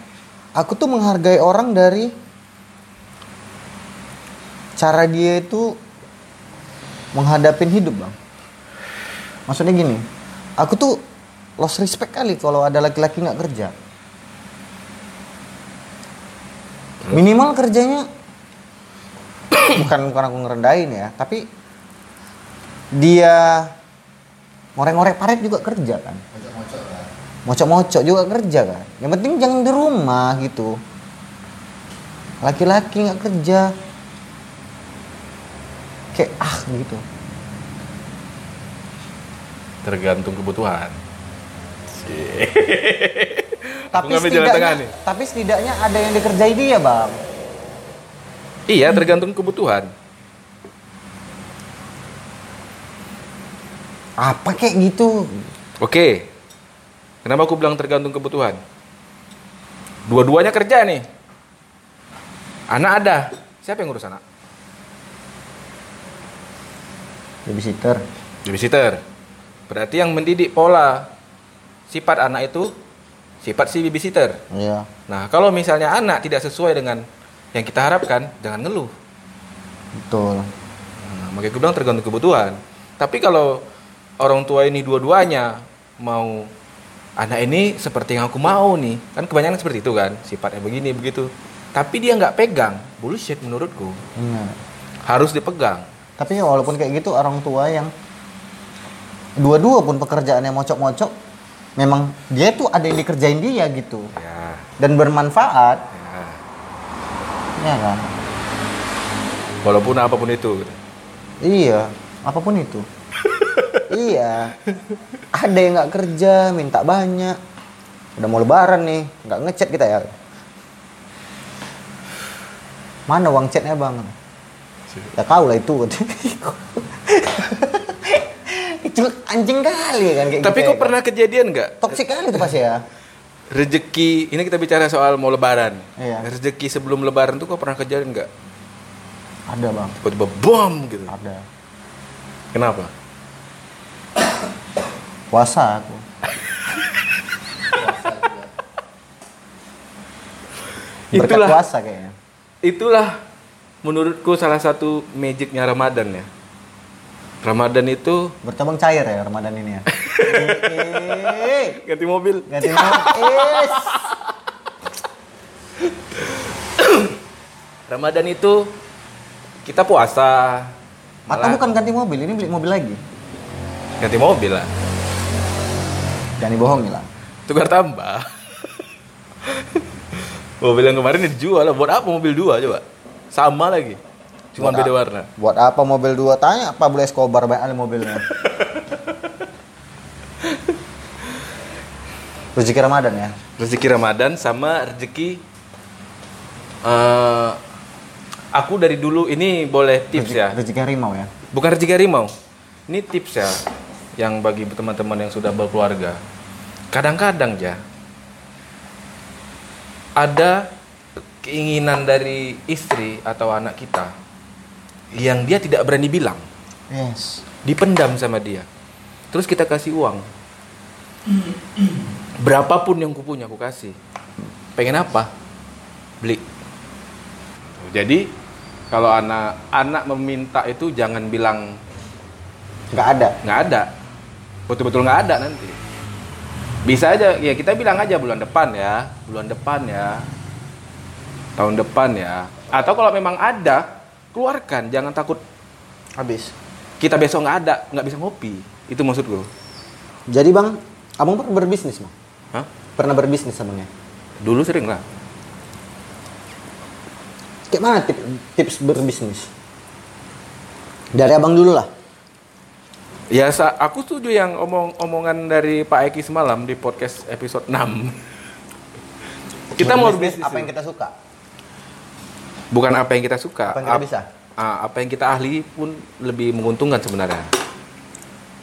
Aku tuh menghargai orang dari cara dia itu menghadapin hidup bang. Maksudnya gini, aku tuh lost respect kali kalau ada laki-laki nggak kerja. Minimal kerjanya. Bukan bukan aku ngerendahin ya, tapi dia ngorek-ngorek paret juga kerja kan. Mocok-mocok lah. mocok-mocok juga kerja kan. Yang penting jangan di rumah gitu. Laki-laki nggak kerja. Kayak ah gitu. Tergantung kebutuhan. tapi ngambil jalan tengah setidaknya nih. tapi setidaknya ada yang dikerjai dia bang Iya, tergantung kebutuhan. apa kayak gitu Oke. Kenapa aku bilang tergantung kebutuhan? Dua-duanya kerja nih. Anak ada. Siapa yang ngurus anak? babysitter Babysitter. Berarti yang mendidik pola sifat anak itu sifat si babysitter. iya Nah, kalau misalnya anak tidak sesuai dengan yang kita harapkan, jangan ngeluh. betul Nah, makanya gue bilang tergantung kebutuhan. Tapi kalau orang tua ini dua-duanya mau anak ini seperti yang aku mau nih, kan kebanyakan seperti itu kan, sifatnya begini begitu. Tapi dia nggak pegang, bullshit menurutku. Iya. Harus dipegang. tapi ya walaupun kayak gitu orang tua yang dua-dua pun pekerjaannya mocok-mocok memang dia tuh ada yang dikerjain dia gitu Ya, dan bermanfaat ya. ya kan Walaupun apa pun itu. Iya, apa pun itu. iya. Ada yang nggak kerja, minta banyak. Udah mau lebaran nih, nggak ngechat kita ya. Mana uang chatnya bang? Ya kau lah itu. itu anjing kali kan kayak Tapi gitu kok ya, pernah kejadian nggak? toksik kali itu pasti ya. Rezeki, ini kita bicara soal mau lebaran. Iya. Rezeki sebelum lebaran tuh kok pernah kejadian nggak? Ada bang, Tiba-tiba bom gitu. ada. Kenapa? Puasa aku. Berkat Itulah. puasa kayaknya. Itulah menurutku salah satu magicnya Ramadan ya. Ramadan itu Bercabang cair ya Ramadan ini ya. Eh, ganti mobil. Ganti notis. Ramadan itu kita puasa. Atau bukan ganti mobil, ini beli mobil lagi. ganti mobil lah. Jangan dibohongi lah. Tukar tambah. mobil yang kemarin dijual lah. Buat apa mobil dua coba? Sama lagi. Cuma Buat beda warna. Buat apa mobil dua? Tanya Pablo Escobar banyak mobilnya. Rezeki Ramadan ya. Rezeki Ramadan sama rezeki eh aku dari dulu ini boleh tips Rezeki, ya. rezeki harimau ya. Bukan rezeki harimau. Ini tips ya yang bagi teman-teman yang sudah berkeluarga. Kadang-kadang ya ada keinginan dari istri atau anak kita yang dia tidak berani bilang, Yes. dipendam sama dia. Terus kita kasih uang. Berapapun yang kupunya aku kasih. Pengen apa? Beli. Jadi kalau anak anak meminta itu jangan bilang Nggak ada. nggak ada betul-betul nggak ada nanti bisa aja ya kita bilang aja bulan depan ya bulan depan ya tahun depan ya atau kalau memang ada keluarkan jangan takut Habis. kita besok nggak ada nggak bisa ngopi itu maksudku Jadi bang, abang pernah berbisnis bang? Hah? Pernah berbisnis abangnya? dulu sering lah Kayak mana tip- tips berbisnis? Dari abang dulu lah. ya sa- aku setuju yang omong omongan dari Pak Eki semalam di podcast episode 6 kita mau berbisnis apa yang kita suka? Bukan apa yang kita suka Apa yang kita ap- bisa? apa yang kita ahli pun lebih menguntungkan sebenarnya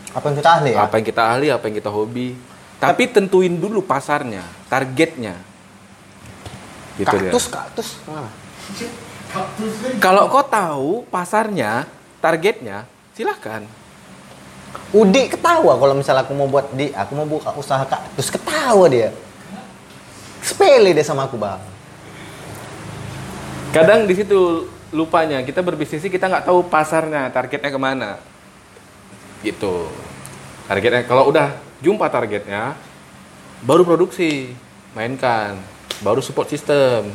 Apa yang kita ahli ya? apa yang kita ahli, apa yang kita hobi. Tapi tentuin dulu pasarnya, targetnya. Gitu ya. kaktus, kaktus. Mana? Kalau kau tahu pasarnya, targetnya, silahkan. Udi ketawa kalau misalnya aku mau buat di, aku mau buka usaha kaktus ketawa dia. Sepele dia sama aku bang. Kadang di situ lupanya kita berbisnis kita nggak tahu pasarnya, targetnya ke mana. Gitu. Targetnya kalau udah jumpa targetnya, baru produksi, mainkan, baru support system.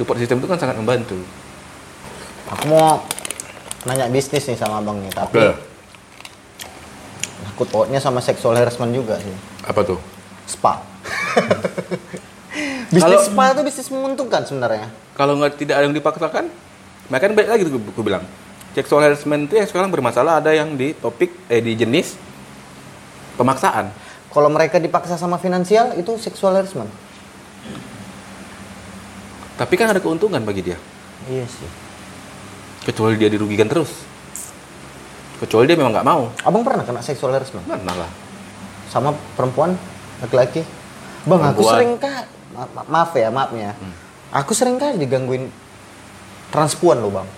Support system itu kan sangat membantu. Aku mau nanya bisnis nih sama abang nih, tapi aku tautnya sama sexual harassment juga sih. Apa tuh? Spa. bisnis spa itu bisnis menguntungkan sebenarnya. kalau nggak tidak ada yang dipaksakan makanya balik lagi tuh gue bilang sexual harassment itu yang sekarang bermasalah ada yang di topik eh di jenis pemaksaan Kalau mereka dipaksa sama finansial itu sexual harassment. tapi kan ada keuntungan bagi dia Iya sih. kecuali dia dirugikan terus kecuali dia memang nggak mau Abang pernah kena sexual harassment mana lah sama perempuan laki-laki? Bang, aku sering kak ma- ma- maaf ya, maafnya. Aku sering kali digangguin transpuan loh, Bang.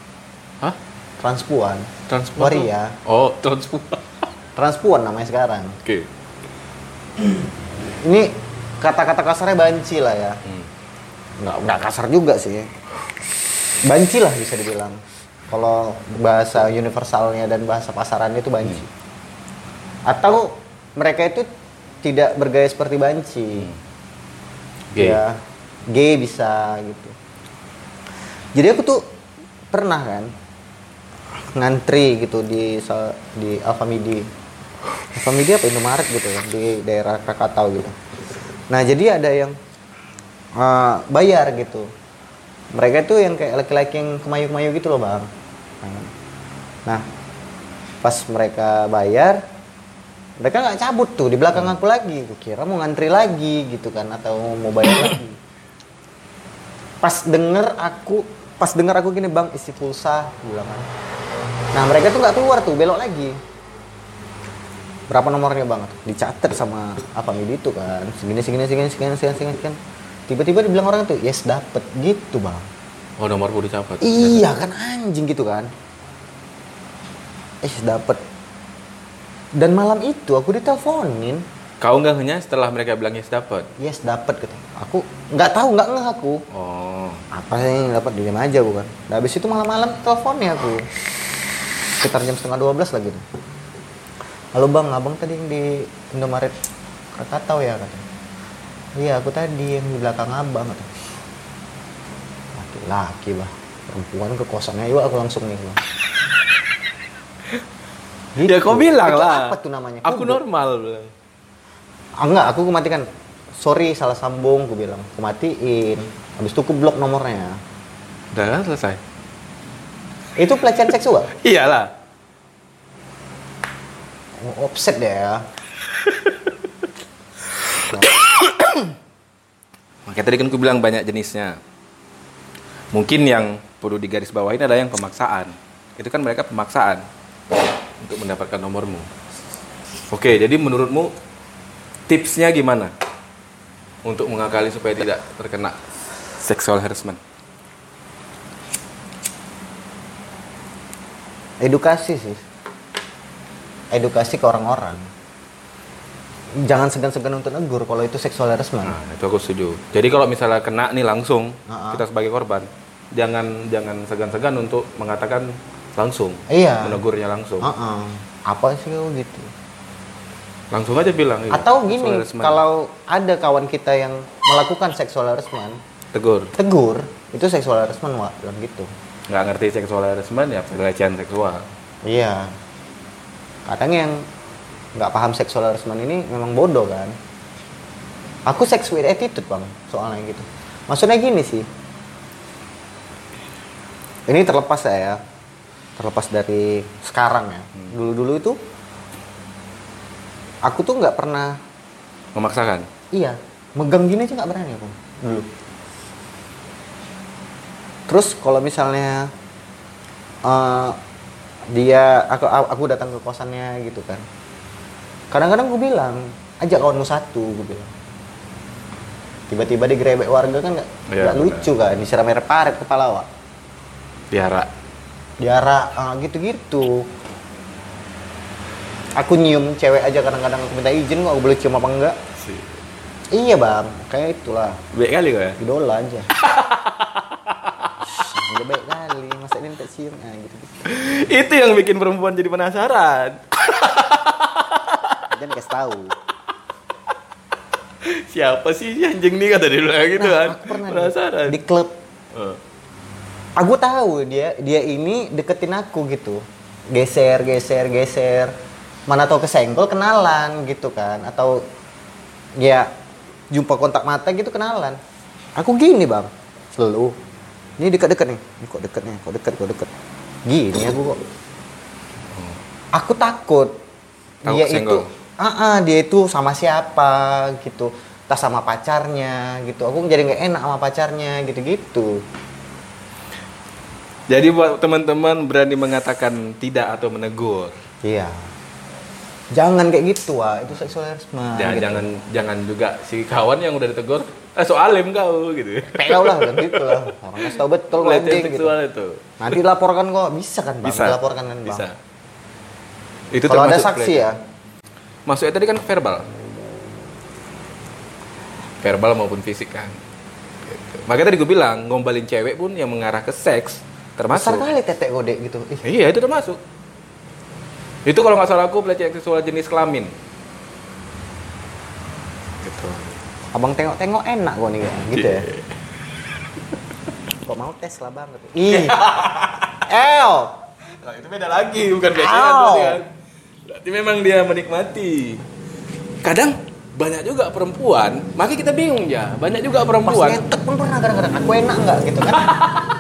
hah Transpuan. transpuan Waria. oh transpuan Transpuan namanya sekarang. oke Ini kata-kata kasarnya banci lah ya. Hmm. Nggak, nggak kasar juga sih. Banci lah bisa dibilang. Kalau bahasa universalnya dan bahasa pasarannya itu banci. Atau mereka itu tidak bergaya seperti banci. Gay. Ya, gay bisa gitu. Jadi aku tuh pernah kan ngantri gitu di di Alfamidi. Alfamidi apa Indomaret gitu kan di daerah Krakatau gitu. Nah, jadi ada yang eh, bayar gitu. Mereka tuh yang kayak laki-laki yang kemayu-kemayu gitu loh, Bang. Nah, pas mereka bayar mereka nggak cabut tuh di belakang aku lagi. Gue kira mau ngantri lagi gitu kan atau mau bayar lagi. Pas denger aku pas denger aku gini bang isi pulsa bilang kan. Nah mereka tuh nggak keluar tuh belok lagi. Berapa nomornya bang? Dicatat sama apa midi itu kan. Segini segini segini segini segini segini, segini. tiba-tiba dibilang orang tuh yes dapet gitu bang. Oh nomor udah capat Iya kan anjing gitu kan. Eh dapet. Dan malam itu aku diteleponin. kau nggak hanya setelah mereka bilang yes dapat Yes dapet gitu. Aku nggak tahu nggak ngeh aku. oh Apa sih yang dapat diam aja bukan. Nah, habis itu malam-malam teleponnya aku. Sekitar jam setengah 12 lagi tuh. Halo bang, abang tadi yang di Indomaret Krakatau ya kata. Iya aku tadi yang di belakang abang kata. Laki-laki bah. Perempuan ke kosannya yuk aku langsung nih bang. Ya kau bilang Itu lah apa tuh namanya? aku normal bilang. Ah, enggak, aku matikan. Sorry, salah sambung, aku bilang. Aku matiin. Habis itu aku blok nomornya. Udah kan selesai. Itu pelecehan seksual. Iyalah. Oh, offset deh ya. Makanya tadi kan aku bilang banyak jenisnya. Mungkin yang perlu digarisbawahi adalah yang pemaksaan. Itu kan mereka pemaksaan untuk mendapatkan nomormu. Oke, jadi menurutmu tipsnya gimana untuk mengakali supaya tidak terkena sexual harassment? Edukasi sih. Edukasi ke orang-orang. Jangan segan-segan untuk negur kalau itu seksual harassment. Nah, itu aku setuju. Jadi kalau misalnya kena nih langsung Ha-ha. kita sebagai korban, jangan jangan segan-segan untuk mengatakan langsung, Iya. menegurnya langsung. Heeh. Apa sih kau gitu? Langsung aja bilang. iya, Atau gini, kalau ada kawan kita yang melakukan seksual harassment, tegur, tegur, itu seksual harassment, Wak, bilang gitu. nggak ngerti sexual harassment ya pelecehan seksual. Iya. Kadang yang nggak paham seksual harassment ini memang bodoh kan. Aku sex with attitude bang, soalnya gitu. Maksudnya gini sih. Ini terlepas ya, terlepas dari sekarang ya. Dulu-dulu itu aku tuh nggak pernah, Memaksakan. iya, megang gini aja nggak berani aku dulu. Terus kalau misalnya eh, dia aku aku datang ke kosannya gitu kan kadang-kadang gue bilang ajak kawanmu satu gue bilang tiba-tiba digerebek warga kan nggak nggak lucu kan disiram air paret kepala wak Diara. Diarak ah, gitu-gitu aku nyium cewek aja kadang-kadang aku minta izin kok aku boleh cium apa enggak Si. iya bang kayak itulah Baik kali kok ya. idola aja Udah baik kali masa dia minta cium nah, gitu, -gitu. Itu yang bikin perempuan jadi penasaran. jangan kasih tahu Siapa sih si anjing nih kata dia gitu Nah, kan. aku pernah penasaran. di klub Eh. Aku tahu dia dia ini deketin aku gitu. Geser geser geser. Mana tahu kesenggol kenalan gitu kan. Atau ya jumpa kontak mata gitu kenalan. Aku gini bang. Selalu ini dekat-dekat nih. Ini kok deket nih kok deket kok deket. Gini aku kok. Aku takut. Takut dia kesenggol. itu ah ah, dia itu sama siapa gitu. Tas sama pacarnya gitu. Aku jadi nggak enak sama pacarnya gitu-gitu Jadi buat teman-teman berani mengatakan tidak atau menegur. Iya. Jangan kayak gitu, wah. Itu seksual harassment. Ya, gitu. jangan jangan juga si kawan yang udah ditegur, eh soalim kau gitu. Pelau lah kan gitu lah. Orang tahu betul kok anjing gitu. seksual itu. Nanti laporkan kok. Bisa kan, Bang? Bisa. Dilaporkan kan, Bang? Bisa. Itu Kalau ada saksi ya. Maksudnya tadi kan verbal. Verbal maupun fisik kan. Gitu. Makanya tadi gue bilang, ngombalin cewek pun yang mengarah ke seks Besar termasuk. kali tetek gode gitu. Ih, Iya, itu termasuk. Itu kalau nggak salah aku pelecehan seksual jenis kelamin. Gitu. abang tengok-tengok enak kok nih, gitu ya. Iya. Kok mau tes lah banget. Ih. El. Nah, itu beda lagi, bukan pelecehan kan. Berarti memang dia menikmati. Kadang banyak juga perempuan, makanya kita bingung ya. Banyak juga Pas perempuan. ngetek pun pernah kadang-kadang. Aku enak nggak gitu kan?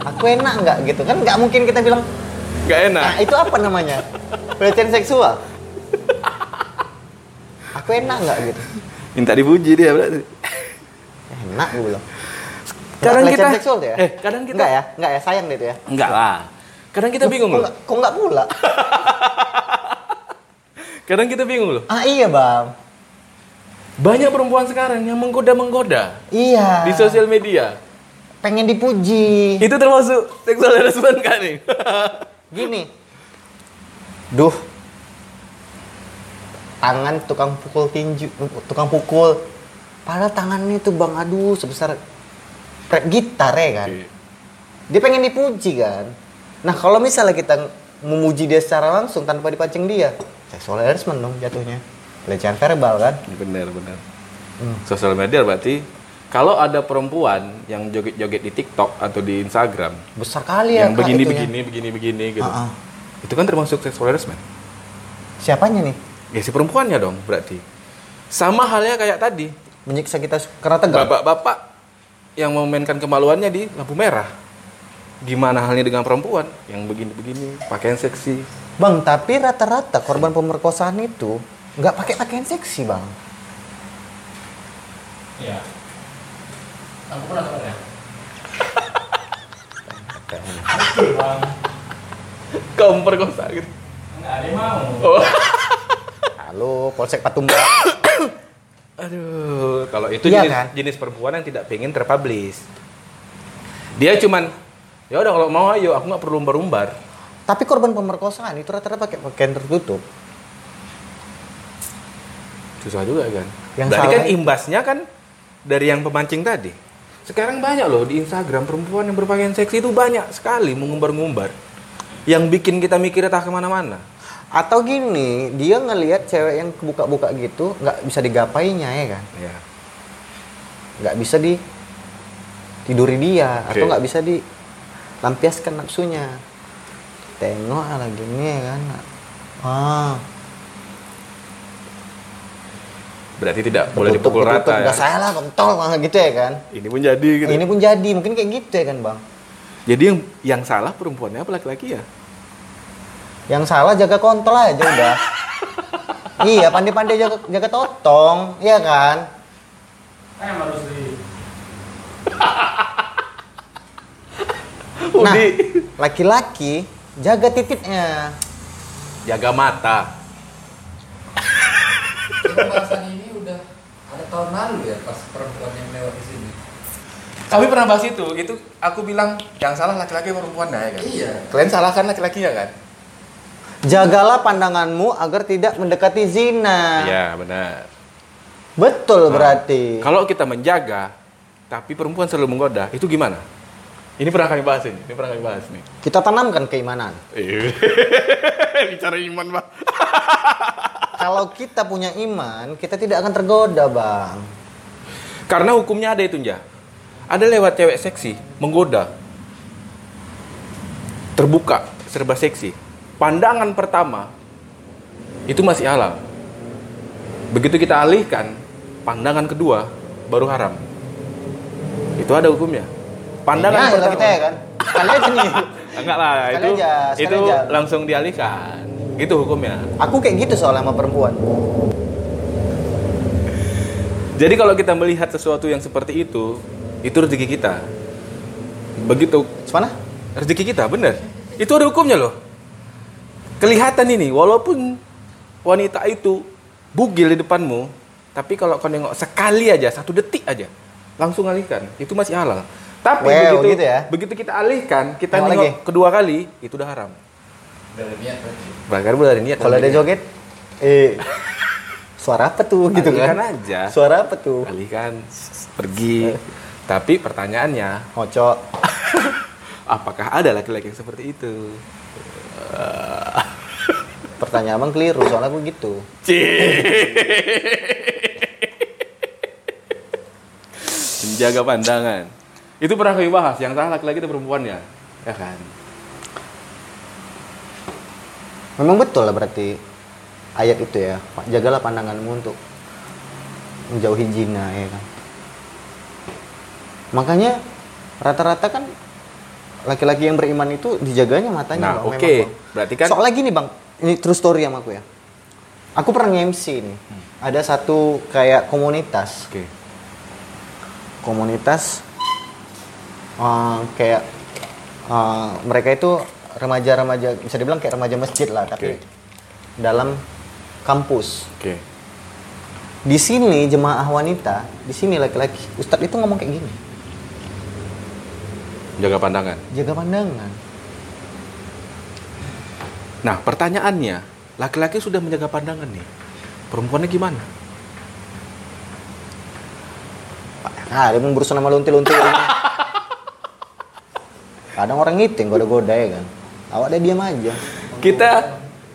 Aku enak nggak gitu kan? Nggak mungkin kita bilang, Gak enak. Nah, itu apa namanya? Pelecehan seksual. Aku enak nggak gitu? Minta dipuji dia berarti. Enak gue bilang. Kadang Nggak kita- seksual tuh ya? eh, kadang kita- Enggak ya? Enggak ya? Sayang deh itu ya? Enggak lah. Kadang kita bingung loh. nggak- Kok nggak pula? Kadang kita bingung loh. ah iya bang. Banyak perempuan sekarang yang menggoda-menggoda Iya. di sosial media. Pengen dipuji. Itu termasuk seksual harassment kan nih? Gini. Duh. Tangan tukang pukul tinju, tukang pukul. Padahal tangannya tuh bang, aduh sebesar gitar ya kan. Dia pengen dipuji kan. Nah kalau misalnya kita memuji dia secara langsung tanpa dipancing dia, seksual harassment dong jatuhnya. Pelecehan verbal kan. Bener bener. Hmm. Sosial media berarti kalau ada perempuan yang joget-joget di TikTok atau di Instagram Besar kali ya yang Kak, begini itunya. begini begini begini gitu. Ah. Itu kan termasuk sexual harassment. Siapanya nih? Ya si perempuannya dong berarti. Sama halnya kayak tadi. Menyiksa kita karena tegang. Bapak-bapak yang memainkan kemaluannya di lampu merah. Gimana halnya dengan perempuan yang begini-begini, pakaian seksi. Bang, tapi rata-rata korban pemerkosaan itu nggak pakai pakaian seksi, Bang. Iya. Aku pernah ya. Bang. Kau memperkosa gitu. Enggak ada mau. Oh. Halo, Polsek Patumba. Aduh, kalau itu Iya jenis, kan? jenis perempuan yang tidak pengen terpublish. Dia cuman, ya udah kalau mau ayo, aku nggak perlu umbar-umbar. tapi korban pemerkosaan itu rata-rata pakai pakaian tertutup. Susah juga kan. Yang Berarti kan imbasnya kan dari yang pemancing tadi. Sekarang banyak loh di Instagram perempuan yang berpakaian seksi itu banyak sekali mengumbar-ngumbar. Yang bikin kita mikir entah ke mana-mana. Atau gini, dia ngelihat cewek yang buka-buka gitu nggak bisa digapainya ya kan? Ya. Nggak bisa di tiduri dia atau Oke. nggak bisa dilampiaskan nafsunya. Tengok lah gini ya kan. Ah, Berarti tidak boleh dipukul tutup, rata Nggak ya. salah kontol gitu ya kan. Ini pun jadi gitu. Ini pun jadi, mungkin kayak gitu ya kan bang. Jadi yang yang salah perempuannya apa laki-laki ya? Yang salah jaga kontol aja udah. iya, pandai-pandai jaga, jaga totong, iya kan? Harus di Nah, Udi. laki-laki jaga titiknya. Jaga mata. Pembahasan ini udah ada tahun lalu ya pas perempuan yang lewat di sini. Kami pernah bahas itu. Itu aku bilang yang salah laki-laki perempuan ya kan? Iya. Kalian salahkan laki-lakinya kan? Jagalah pandanganmu agar tidak mendekati zina. Iya, benar. Betul Nah, berarti. Kalau kita menjaga, tapi perempuan selalu menggoda, itu gimana? Ini pernah kami bahas ini, ini pernah kami bahas nih. Kita tanamkan keimanan. Bicara iman, Bang. Kalau kita punya iman, kita tidak akan tergoda, Bang. Karena hukumnya ada itu, Nja. Ada lewat cewek seksi, menggoda. Terbuka, serba seksi. Pandangan pertama, itu masih halal. Begitu kita alihkan, pandangan kedua, baru haram. Itu ada hukumnya. Pandangan lah pertama. kita ya kan. Kalian sini. Enggak lah, Sekali itu aja, itu aja. langsung dialihkan. Gitu hukumnya. Aku kayak gitu soalnya sama perempuan. Jadi kalau kita melihat sesuatu yang seperti itu, itu rezeki kita. Begitu Mana? rezeki kita, bener. Itu ada hukumnya loh. Kelihatan ini, walaupun wanita itu bugil di depanmu, tapi kalau kau nengok sekali aja, satu detik aja, langsung alihkan. Itu masih halal. Tapi Wow, begitu gitu ya. begitu kita alihkan, kita Nengok nengok kedua kali, itu udah haram. Ada niat berarti. Ada niat. Kalau ada joget, eh suara apa tuh gitu Alihkan kan? aja. Suara apa tuh? alihkan, pergi. Tapi pertanyaannya, Ngocok. apakah ada laki-laki yang seperti itu? Pertanyaan abang keliru, soalnya aku gitu. Menjaga pandangan. Itu pernah kami bahas, yang salah laki-laki itu perempuannya. Ya kan? Memang betul lah berarti ayat itu ya. Jagalah pandanganmu untuk menjauhi zina ya kan. Makanya rata-rata kan laki-laki yang beriman itu dijaganya matanya Nah, Bang, oke. memang, Bang. Berarti kan Soalnya gini bang, ini true story sama aku ya. Aku pernah nge-MC nih. Hmm. Ada satu kayak komunitas, Oke. komunitas eh, kayak eh, mereka itu remaja-remaja, bisa dibilang kayak remaja masjid lah, tapi Oke. dalam kampus. Oke. Di sini jemaah wanita, di sini laki-laki. Ustadz itu ngomong kayak gini, Jaga pandangan. jaga pandangan. Nah, pertanyaannya, laki-laki sudah menjaga pandangan nih. Perempuannya gimana? Ah, dia mau berusaha sama lunti-lunti. Kadang orang ngiting goda-goda ya kan. Awak dia diam aja. Kita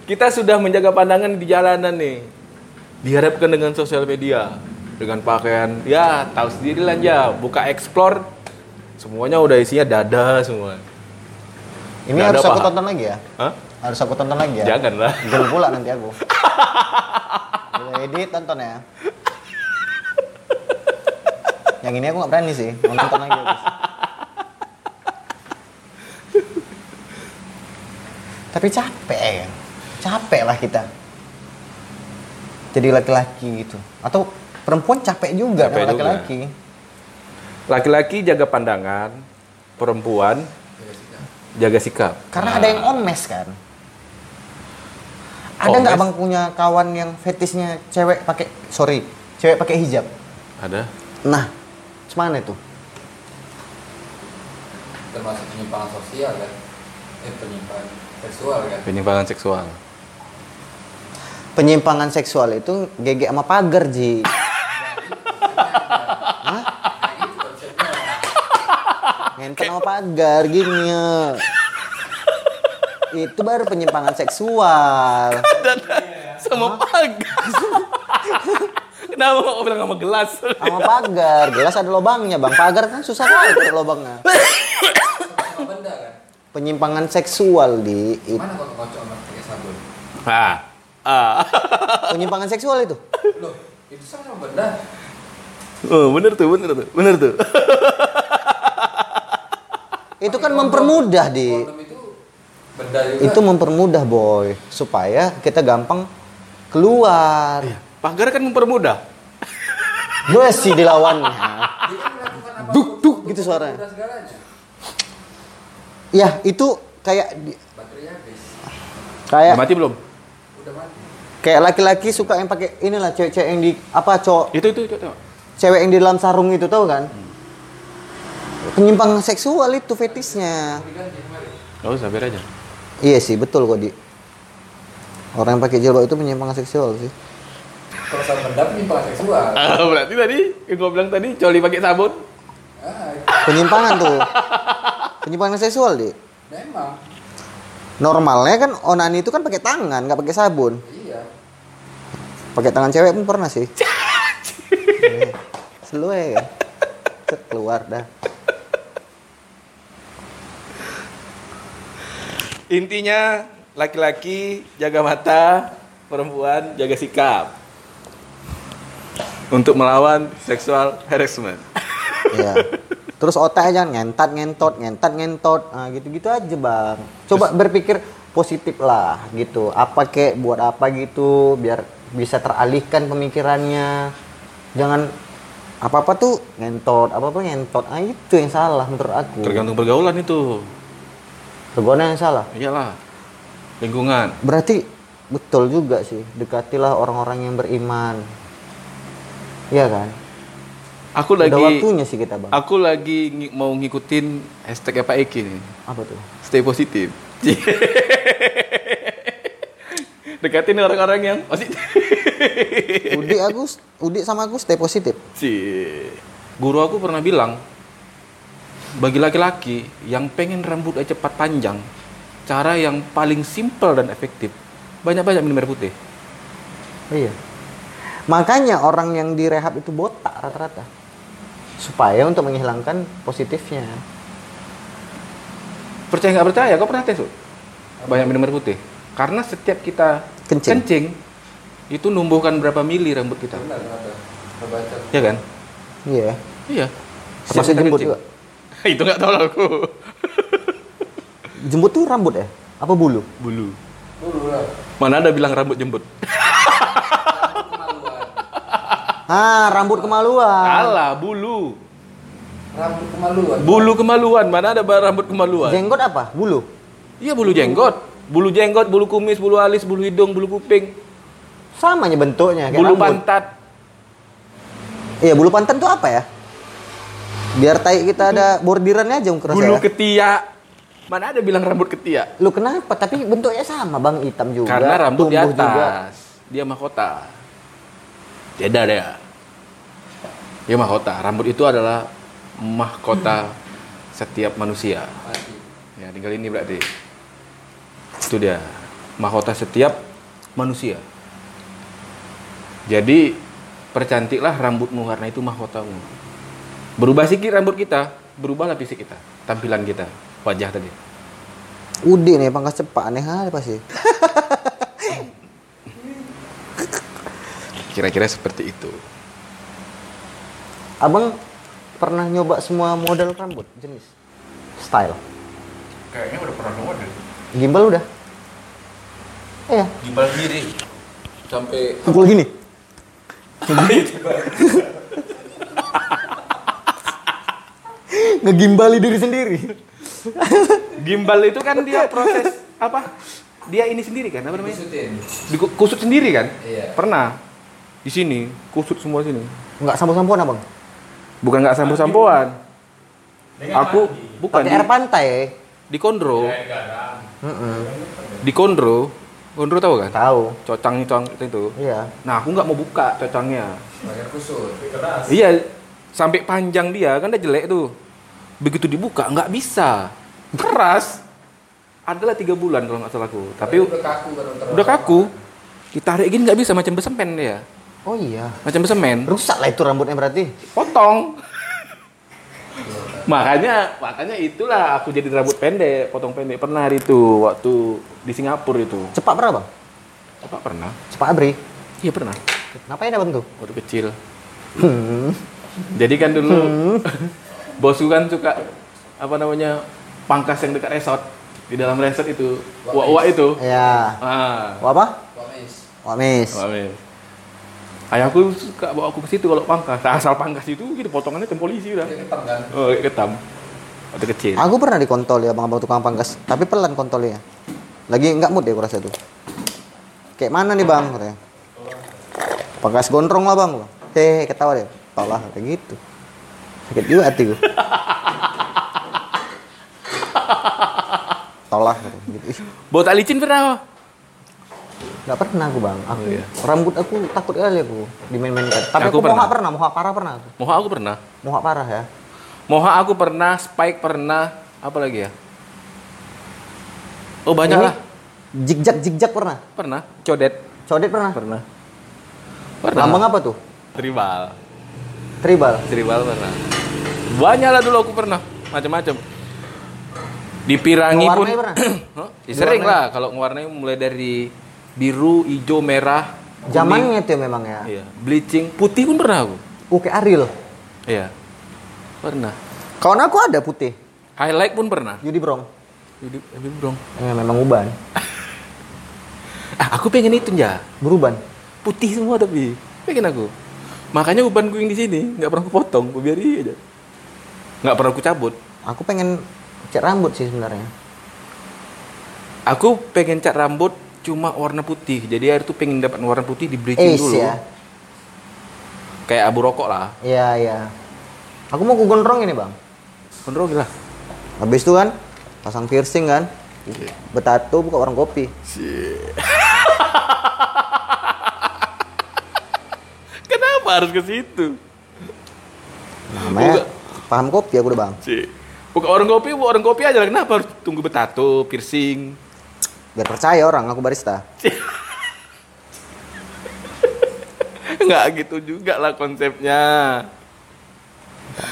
kita sudah menjaga pandangan di jalanan nih. Diharapkan dengan sosial media, dengan pakaian, ya tahu sendiri lah ya, buka explore, semuanya udah isinya dada semua. Ini Nggak ada harus aku paha. tonton lagi ya? Hah? Harus aku tonton lagi ya? Jangan lah. Gel pula nanti aku. Edit tonton ya. Yang ini aku nggak berani sih. Nonton lagi. Tapi capek ya. Capek lah kita. Jadi laki-laki gitu. Atau perempuan capek juga Capek juga. laki-laki. Laki-laki jaga pandangan, perempuan jaga sikap. Karena ada yang omes kan. Ada nggak bang punya kawan yang fetisnya cewek pakai sorry cewek pakai hijab? Ada? Nah, mana itu? termasuk penyimpangan sosial kan eh penyimpangan seksual kan Penyimpangan seksual. Penyimpangan seksual itu gege sama pagar ji. Hah? Ngentot sama pagar gini ya. Itu baru penyimpangan seksual. Sama pagar. Kenapa kok bilang sama gelas? Sama pagar, gelas ada lubangnya bang. Pagar kan susah kali ada lubangnya. Penyimpangan seksual di it- mana kok kocok pakai sabun Ah. Ah. penyimpangan seksual itu. loh itu sama benda Oh, bener tuh, bener tuh. Bener tuh. Itu kan mempermudah di itu benda juga itu mempermudah boy supaya kita gampang keluar. Pagar kan mempermudah. Besi dilawannya. dia kan Duk, duk, gitu suaranya. Ya, itu kayak di- baterai habis kayak Mati belum? udah mati kayak laki-laki suka yang pakai inilah cewek-cewek yang di apa cowok Itu itu itu. itu. cewek yang di dalam sarung itu tahu kan? Penyimpangan seksual itu fetisnya. Oh, sabar aja. Iya sih, betul kok di. Orang yang pakai jilbab itu penyimpangan seksual sih. kalau sama benda penyimpangan seksual Ah, berarti tadi yang gua bilang tadi coli pakai sabun. ah Penyimpangan tuh. Penyimpangan seksual di. memang Normalnya kan onani itu kan pakai tangan, nggak pakai sabun. iya Pakai tangan cewek pun pernah sih. Iya. Selu ya kan. Keluar dah. Intinya laki-laki jaga mata, perempuan jaga sikap. Untuk melawan seksual harassment. Iya. Terus otaknya ngentat ngentot, ngentat ngentot. Nah, gitu-gitu aja, Bang. Coba berpikir positif lah gitu. Apa kek buat apa gitu biar bisa teralihkan pemikirannya. Jangan apa-apa tuh ngentot, apa-apa ngentot. Ah, itu yang salah menurut aku. Tergantung pergaulan itu. Regona yang salah. Iyalah. Lingkungan. Berarti betul juga sih. Dekatilah orang-orang yang beriman. Iya kan? Aku Udah lagi waktunya sih kita, Bang. Aku lagi ng- mau ngikutin hashtag Pak Eki nih. Apa tuh? Stay positif. Dekatin orang-orang yang positif. Udi aku, Udi sama aku stay positif. Si guru aku pernah bilang bagi laki-laki yang pengen rambutnya cepat panjang, cara yang paling simpel dan efektif banyak-banyak minum air putih. Iya. Makanya orang yang direhab itu botak rata-rata. Supaya untuk menghilangkan positifnya. Percaya nggak percaya? Kau pernah tes? Banyak minum air putih. Karena setiap kita Kencing. itu numbuhkan berapa mili rambut kita, benar kebaca ya kan? Iya. Iya. Termasuk jembut kencing. juga. itu nggak tahu lah aku. Jembut tuh rambut ya? Apa bulu? Bulu. dulu lah Mana ada bilang rambut jembut? Ah, rambut kemaluan. Salah, bulu. rambut kemaluan Bulu kemaluan. Mana ada rambut kemaluan? Jenggot apa? Bulu. Iya bulu jenggot. Bulu jenggot, bulu kumis, bulu alis, bulu hidung, bulu kuping, Sama aja bentuknya kayak bulu rambut. pantat. Iya, bulu pantat tuh apa ya? Biar tai kita ada bordirannya aja kerasa Bulu ya. ketiak. Mana ada bilang rambut ketiak? Lu kenapa? Tapi bentuknya sama, Bang, hitam juga. Karena rambut di atas. juga. Dia mahkota. Beda dia. Dia mahkota. Rambut itu adalah mahkota setiap manusia. Ya, tinggal ini berarti. Itu dia. Mahkota setiap manusia. Jadi, percantiklah rambutmu karena itu mahkotamu. Berubah sedikit rambut kita, berubahlah fisik kita, tampilan kita, wajah tadi. Udah nih pangkas cepat aneh aja pasti. Kira-kira seperti itu. Abang pernah nyoba semua model rambut jenis style Kayaknya udah pernah model. gimbal udah iya Gimbal sendiri. Sampai pukul gini ngegimbali diri sendiri gimbal itu kan dia proses apa? Dia ini sendiri kan, apa namanya? Ikutin. Diku- Kusut sendiri kan? Iya. Pernah. Di sini, kusut semua sini. nggak sampo-sampoan abang Bukan nggak sampo-sampoan. Aku bukan di, air pantai di Kondro. Di Kondro. Kondro tahu kan? tahu Cocang cocang itu. iya Nah, aku nggak mau buka cocangnya. Kusut. Iya, sampai panjang dia kan udah jelek tuh. Begitu dibuka nggak bisa, keras. Adalah tiga bulan kalau nggak salah aku. Tapi udah kaku kan terlalu udah kaku. Ditarik gini nggak bisa macam besemen dia. Oh iya Macam besemen. rusak lah itu rambutnya berarti Potong. makanya makanya itulah aku jadi rambut pendek, potong pendek pernah hari itu waktu di Singapura itu. cepat pernah bang Apa pernah? cepat abri Iya pernah. ngapain abang tuh Waktu kecil. Jadi kan dulu bosku kan suka apa namanya pangkas yang dekat resort di dalam resort itu uak-uak itu. ya Ah, Wah apa Wamis. Wah mis Amin. Ayahku suka bawa aku ke situ kalau pangkas. Nah, asal pangkas itu gitu potongannya tem polisi udah. Ketam kan. Oh, kayak ketam. Waktu kecil. Aku pernah dikontol ya bang abang tukang pangkas, tapi pelan kontolnya. Lagi nggak mood ya aku rasa tuh. Kayak mana nih bang? Katanya. Pangkas gondrong lah bang. Hehehe ketawa deh. Tau lah kayak gitu. Sakit juga hati gue. Katanya. gitu. Ih, Bawa tak licin pernah? Nggak pernah aku bang. Aku Oh, iya. rambut aku takut kali aku dimain-mainkan. Tapi Aku aku, pernah. mohak pernah, mohak parah pernah. aku. Moha aku pernah. Mohak parah ya. Moha aku pernah, Spike pernah, apa lagi ya? Oh, banyak Ini lah. Jigjak jigjak pernah. Pernah. Codet Codet pernah. pernah. Pernah. Lambang apa tuh? Tribal. Tribal. Tribal pernah. Banyak lah dulu aku pernah, macam-macam. Dipirangi pun. Pernah? Hah? Ya, sering lah kalau ngewarnai mulai dari biru, hijau, merah. kuning. Zamannya tuh memang ya. Iya. Bleaching, putih pun pernah aku. Oke Ariel. Iya. Pernah. Kawan aku ada putih. Highlight pun pernah. Yudi Brong. Jadi, jadi brong. Eh, memang uban. Ah, aku pengen itu ya. Beruban. Putih semua tapi pengen aku. Makanya ubanku yang di sini nggak pernah aku potong, aku biarin aja. Nggak pernah aku cabut. Aku pengen cat rambut sih sebenarnya. Aku pengen cat rambut cuma warna putih. Jadi air tuh pengen dapat warna putih di bleaching Ace dulu. ya. Kayak abu rokok lah. Iya iya. Aku mau kugondrong ini bang. Kontrol lah. Habis itu kan pasang piercing kan. Betato buka warung kopi. Kenapa harus ke situ? Namanya paham kopi aku udah bang. Sih. Buka warung kopi, buka warung kopi aja lah. Kenapa harus tunggu betato, piercing? Biar percaya orang aku barista. Nggak gitu juga lah konsepnya.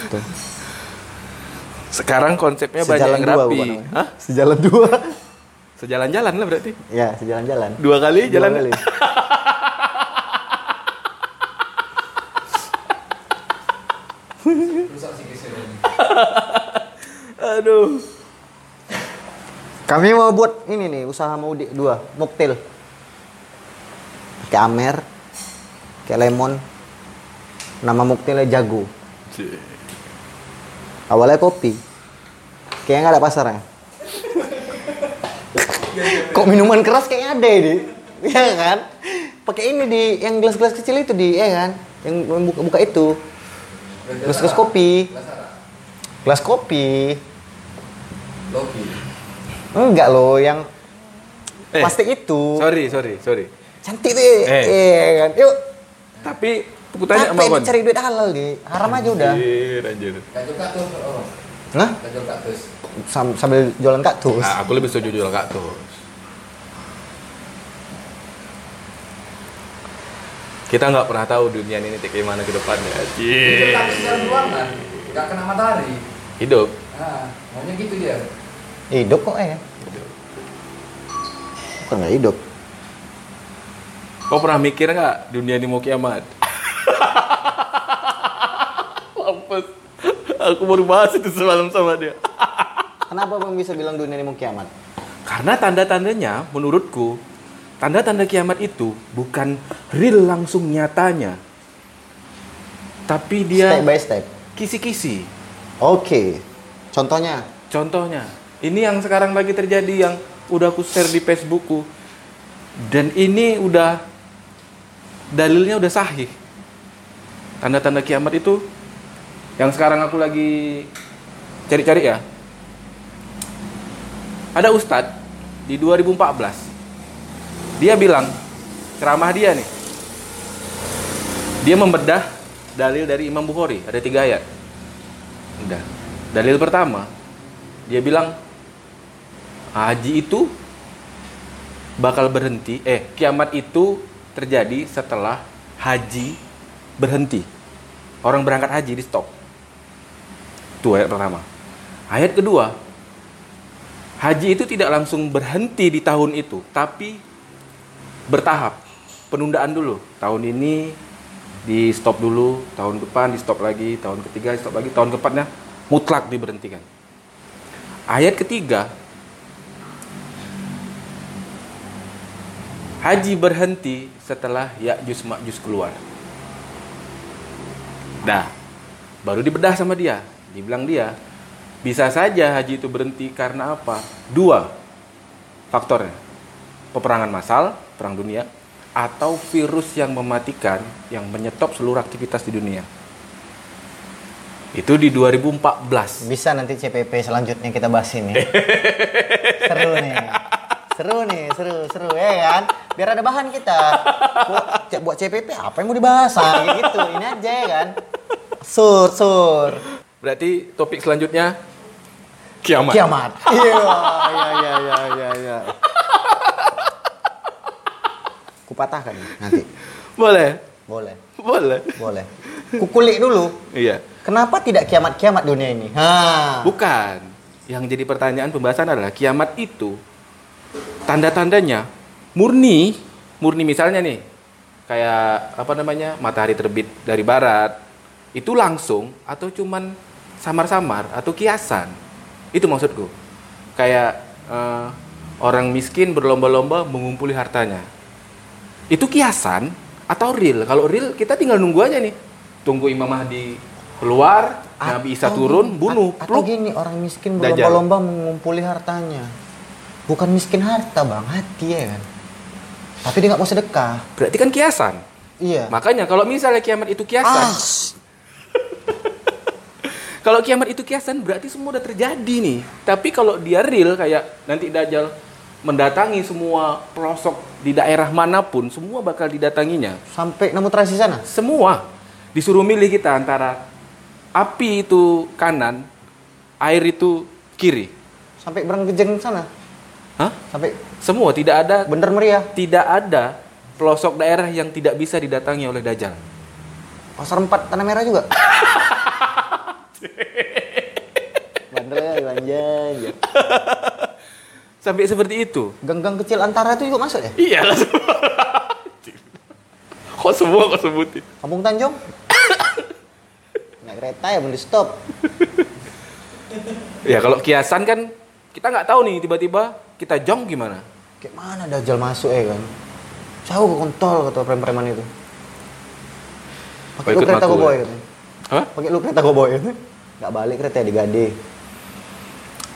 Tuh. Sekarang konsepnya banyak Sejalan yang dua rapi. Hah? Sejalan dua. Sejalan-jalan lah berarti. ya sejalan-jalan. Dua kali Dua jalan. kali. Aduh. Kami mau buat ini nih usaha mau di dua mocktail. Kayak Amer, kayak Lemon. Nama mocktailnya Jago. Awalnya kopi. Kayaknya nggak ada pasarnya. Kok minuman keras kayaknya ada ini? Iya kan? Pakai ini di yang gelas-gelas kecil itu di, ya kan? Yang yang buka, buka itu. Gelas-gelas kopi. Gelas kopi. Enggak loh, yang Eh, plastik itu. Sorry, sorry, sorry. Cantik tuh. Eh. Iya kan? Yuk. Tapi aku tanya sama nih cari duit halal di. Haram aja udah. Anjir, anjir. Kajol kaktus. Oh, Nah, kaktus. sam- sambil jualan kaktus. Nah, aku lebih setuju jual kaktus. Kita nggak pernah tahu dunia ini kayak gimana ke depannya. Anjir. kaktus dalam ruangan. Gak kena matahari. Hidup. Nah, maunya gitu dia. Hidup kok eh. Bukan nggak hidup. Kau pernah mikir nggak dunia ini mau kiamat? Mampus. Aku baru bahas itu semalam sama dia. Kenapa bang bisa bilang dunia ini mau kiamat? Karena tanda-tandanya menurutku tanda-tanda kiamat itu bukan real langsung nyatanya. Tapi dia Step by step. kisi-kisi. Oke. Contohnya? Contohnya, ini yang sekarang lagi terjadi yang udah aku share di Facebookku. Dan ini udah dalilnya udah sahih. Tanda-tanda kiamat itu yang sekarang aku lagi cari-cari ya. Ada ustadz di 2014. Dia bilang ceramah dia nih. Dia membedah dalil dari Imam Bukhari, ada tiga ayat. Udah. Dalil pertama, dia bilang haji itu bakal berhenti, eh kiamat itu terjadi setelah haji berhenti. Orang berangkat haji di stop. Itu ayat pertama. Ayat kedua, haji itu tidak langsung berhenti di tahun itu, tapi bertahap. Penundaan dulu. Tahun ini di stop dulu, tahun depan di stop lagi, tahun ketiga di stop lagi, tahun keempatnya mutlak diberhentikan. Ayat ketiga, haji berhenti setelah Ya'juj Ma'juj keluar. Dah, baru dibedah sama dia. Dibilang dia, bisa saja haji itu berhenti karena apa? Dua faktornya. Peperangan massal, perang dunia, atau virus yang mematikan yang menyetop seluruh aktivitas di dunia. Itu di 2014. Bisa nanti CPP selanjutnya kita bahas ini. seru nih. Seru nih, seru, seru ya kan? Biar ada bahan kita. Buat, buat CPP apa yang mau dibahas? Ah, gitu. Ini aja ya kan? Sur, sur. Berarti topik selanjutnya kiamat. Kiamat. Iya, iya, iya, iya, iya, iya. Kupatahkan nanti. Boleh. Boleh, Boleh. boleh. Kukulik dulu. Iya. Kenapa tidak kiamat-kiamat dunia ini? Ha. Bukan. Yang jadi pertanyaan pembahasan adalah kiamat itu tanda-tandanya murni, murni misalnya nih kayak apa namanya matahari terbit dari barat itu langsung atau cuman samar-samar atau kiasan? Itu maksudku. Kayak eh, orang miskin berlomba-lomba mengumpuli hartanya. Itu kiasan atau real? Kalau real kita tinggal nunggu aja nih. Tunggu Imam Mahdi keluar Nabi Isa turun bunuh at- Atau pluk gini orang miskin berlomba-lomba mengumpuli hartanya. Bukan miskin harta bang, hati ya kan. Tapi dia nggak mau sedekah. berarti kan kiasan Iya. makanya kalau misalnya kiamat itu kiasan Ah, Kalau kiamat itu kiasan berarti semua udah terjadi nih. Tapi kalau dia real kayak nanti Dajjal mendatangi semua pelosok di daerah mana pun, semua bakal didatanginya. sampai nemu transi sana. Semua disuruh milih kita antara api itu kanan, air itu kiri. Sampai Berenggejeng sana. Hah? Sampai Semua tidak ada bener meriah. tidak ada pelosok daerah yang tidak bisa didatangi oleh Dajjal. Pasar 4 Tanah Merah juga. Bandel ya. Sampai seperti itu. Gang-gang kecil antara itu juga masuk ya? Iya lah kok semua kok sebutin? Kampung Tanjung. Naik kereta ya belum di stop. Ya kalau kiasan kan kita nggak tahu nih tiba-tiba kita jong gimana? Kayak mana Dajjal masuk ya kan? Jauh ke kontol kata preman-preman itu. Pakai lu kereta maku, goboy ya? katanya. Hah? Pakai lu kereta goboy katanya. Nggak balik kereta di Gade.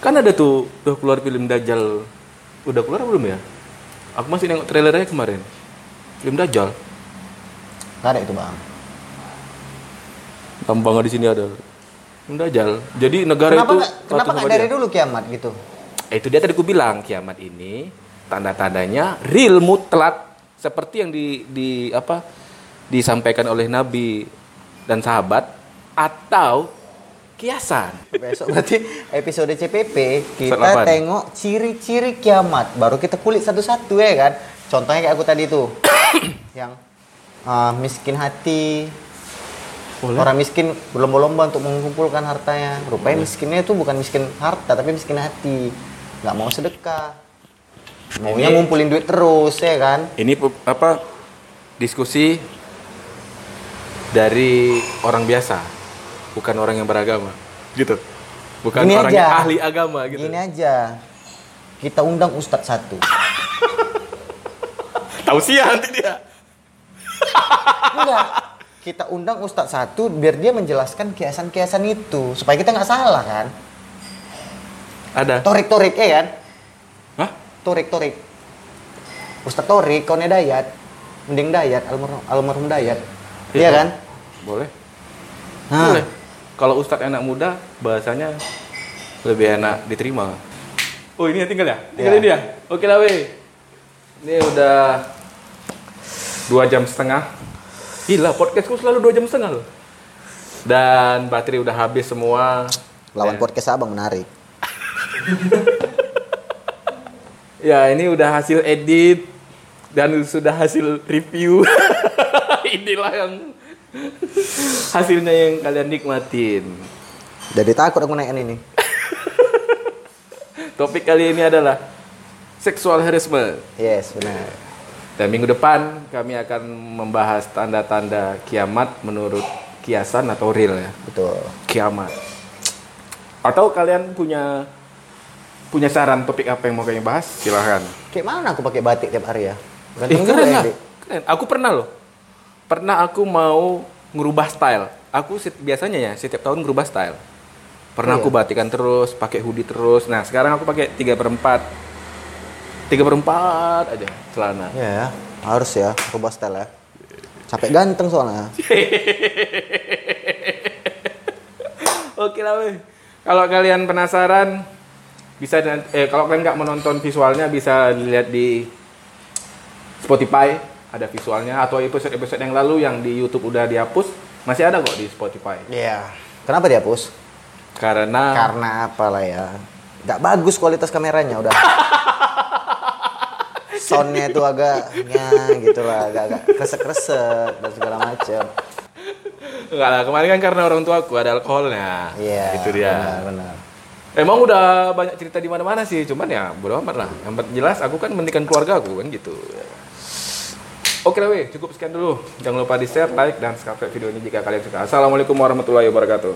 Kan ada tuh udah keluar film Dajjal. Udah keluar belum ya? Aku masih nengok trailernya kemarin. Film Dajjal. Nggak ada itu bang. Gampang di sini ada. Dajjal. Jadi negara Kenapa itu nggak kenapa nggak sama dari dia. dulu kiamat gitu? Itu dia tadi aku bilang kiamat ini tanda-tandanya real mutlak seperti yang di, di apa disampaikan oleh Nabi dan sahabat atau kiasan. Besok berarti episode CPP kita Selapan. tengok ciri-ciri kiamat. Baru kita kulik satu-satu ya kan. Contohnya kayak aku tadi tuh. yang ah, miskin hati. Boleh. Orang miskin berlomba-lomba untuk mengumpulkan hartanya. Rupanya miskinnya itu bukan miskin harta tapi miskin hati. Nggak mau sedekah. Maunya Ini- ngumpulin duit terus ya kan. Ini apa diskusi dari orang biasa, bukan orang yang beragama. gitu. Bukan Gini orang aja. yang ahli agama gitu. Gini aja. Kita undang ustadz satu. Tahu sih nanti dia. Enggak. Kita undang ustadz satu biar dia menjelaskan kiasan-kiasan itu supaya kita nggak salah kan. Ada. Torik-torik ya kan? Hah? Torik-torik. Ustadz Torik, kau Dayat, mending Dayat, almarhum, almarhum Dayat. Iya kan? Boleh. Nah, Boleh. Kalau ustadz anak muda bahasanya lebih enak diterima. Oh ini yang tinggal ya? Tinggal Ya. ini ya? Oke lah weh. Ini udah dua jam setengah. Gila podcastku selalu dua jam setengah loh. Dan baterai udah habis semua. lawan Ya. podcast abang menarik. Ya ini udah hasil edit dan sudah hasil review. Inilah yang hasilnya yang kalian nikmatin. Jadi takut aku naikin ini. Topik kali ini adalah seksual harassment. Yes, benar. Dan minggu depan kami akan membahas tanda-tanda kiamat menurut kiasan atau real ya. Betul. Kiamat. Atau kalian punya punya saran topik apa yang mau kami bahas? Silahkan. Kayak mana aku pakai batik tiap hari ya? Eh, Gantung keren ya, lah. Dik. Keren. Aku pernah loh. Pernah aku mau ngerubah style. Aku sit- biasanya ya setiap tahun ngerubah style. Pernah Oh, aku batikan terus, pakai hoodie terus. Nah sekarang aku pakai tiga perempat, tiga perempat aja celana. Iya ya, harus ya, rubah style ya. Capek ganteng soalnya. Oke lah weh. Kalau kalian penasaran bisa eh kalau kalian nggak menonton visualnya bisa dilihat di Spotify ada visualnya atau episode-episode yang lalu yang di YouTube udah dihapus masih ada kok di Spotify. Iya. Kenapa dihapus? Karena Karena apalah ya. Gak bagus kualitas kameranya udah. Soundnya itu agaknya gitu lah, agak-agak kresek-kresek dan segala macem. enggak lah kemarin kan karena orang tua aku ada alkoholnya. Iya. Itu dia. Benar, benar. Emang udah banyak cerita di mana-mana sih, cuman ya bodo amat lah. Yang jelas aku kan mendikan keluarga aku kan gitu. Oke lah weh, cukup sekian dulu. Jangan lupa di share, like, dan subscribe video ini jika kalian suka. Assalamualaikum warahmatullahi wabarakatuh.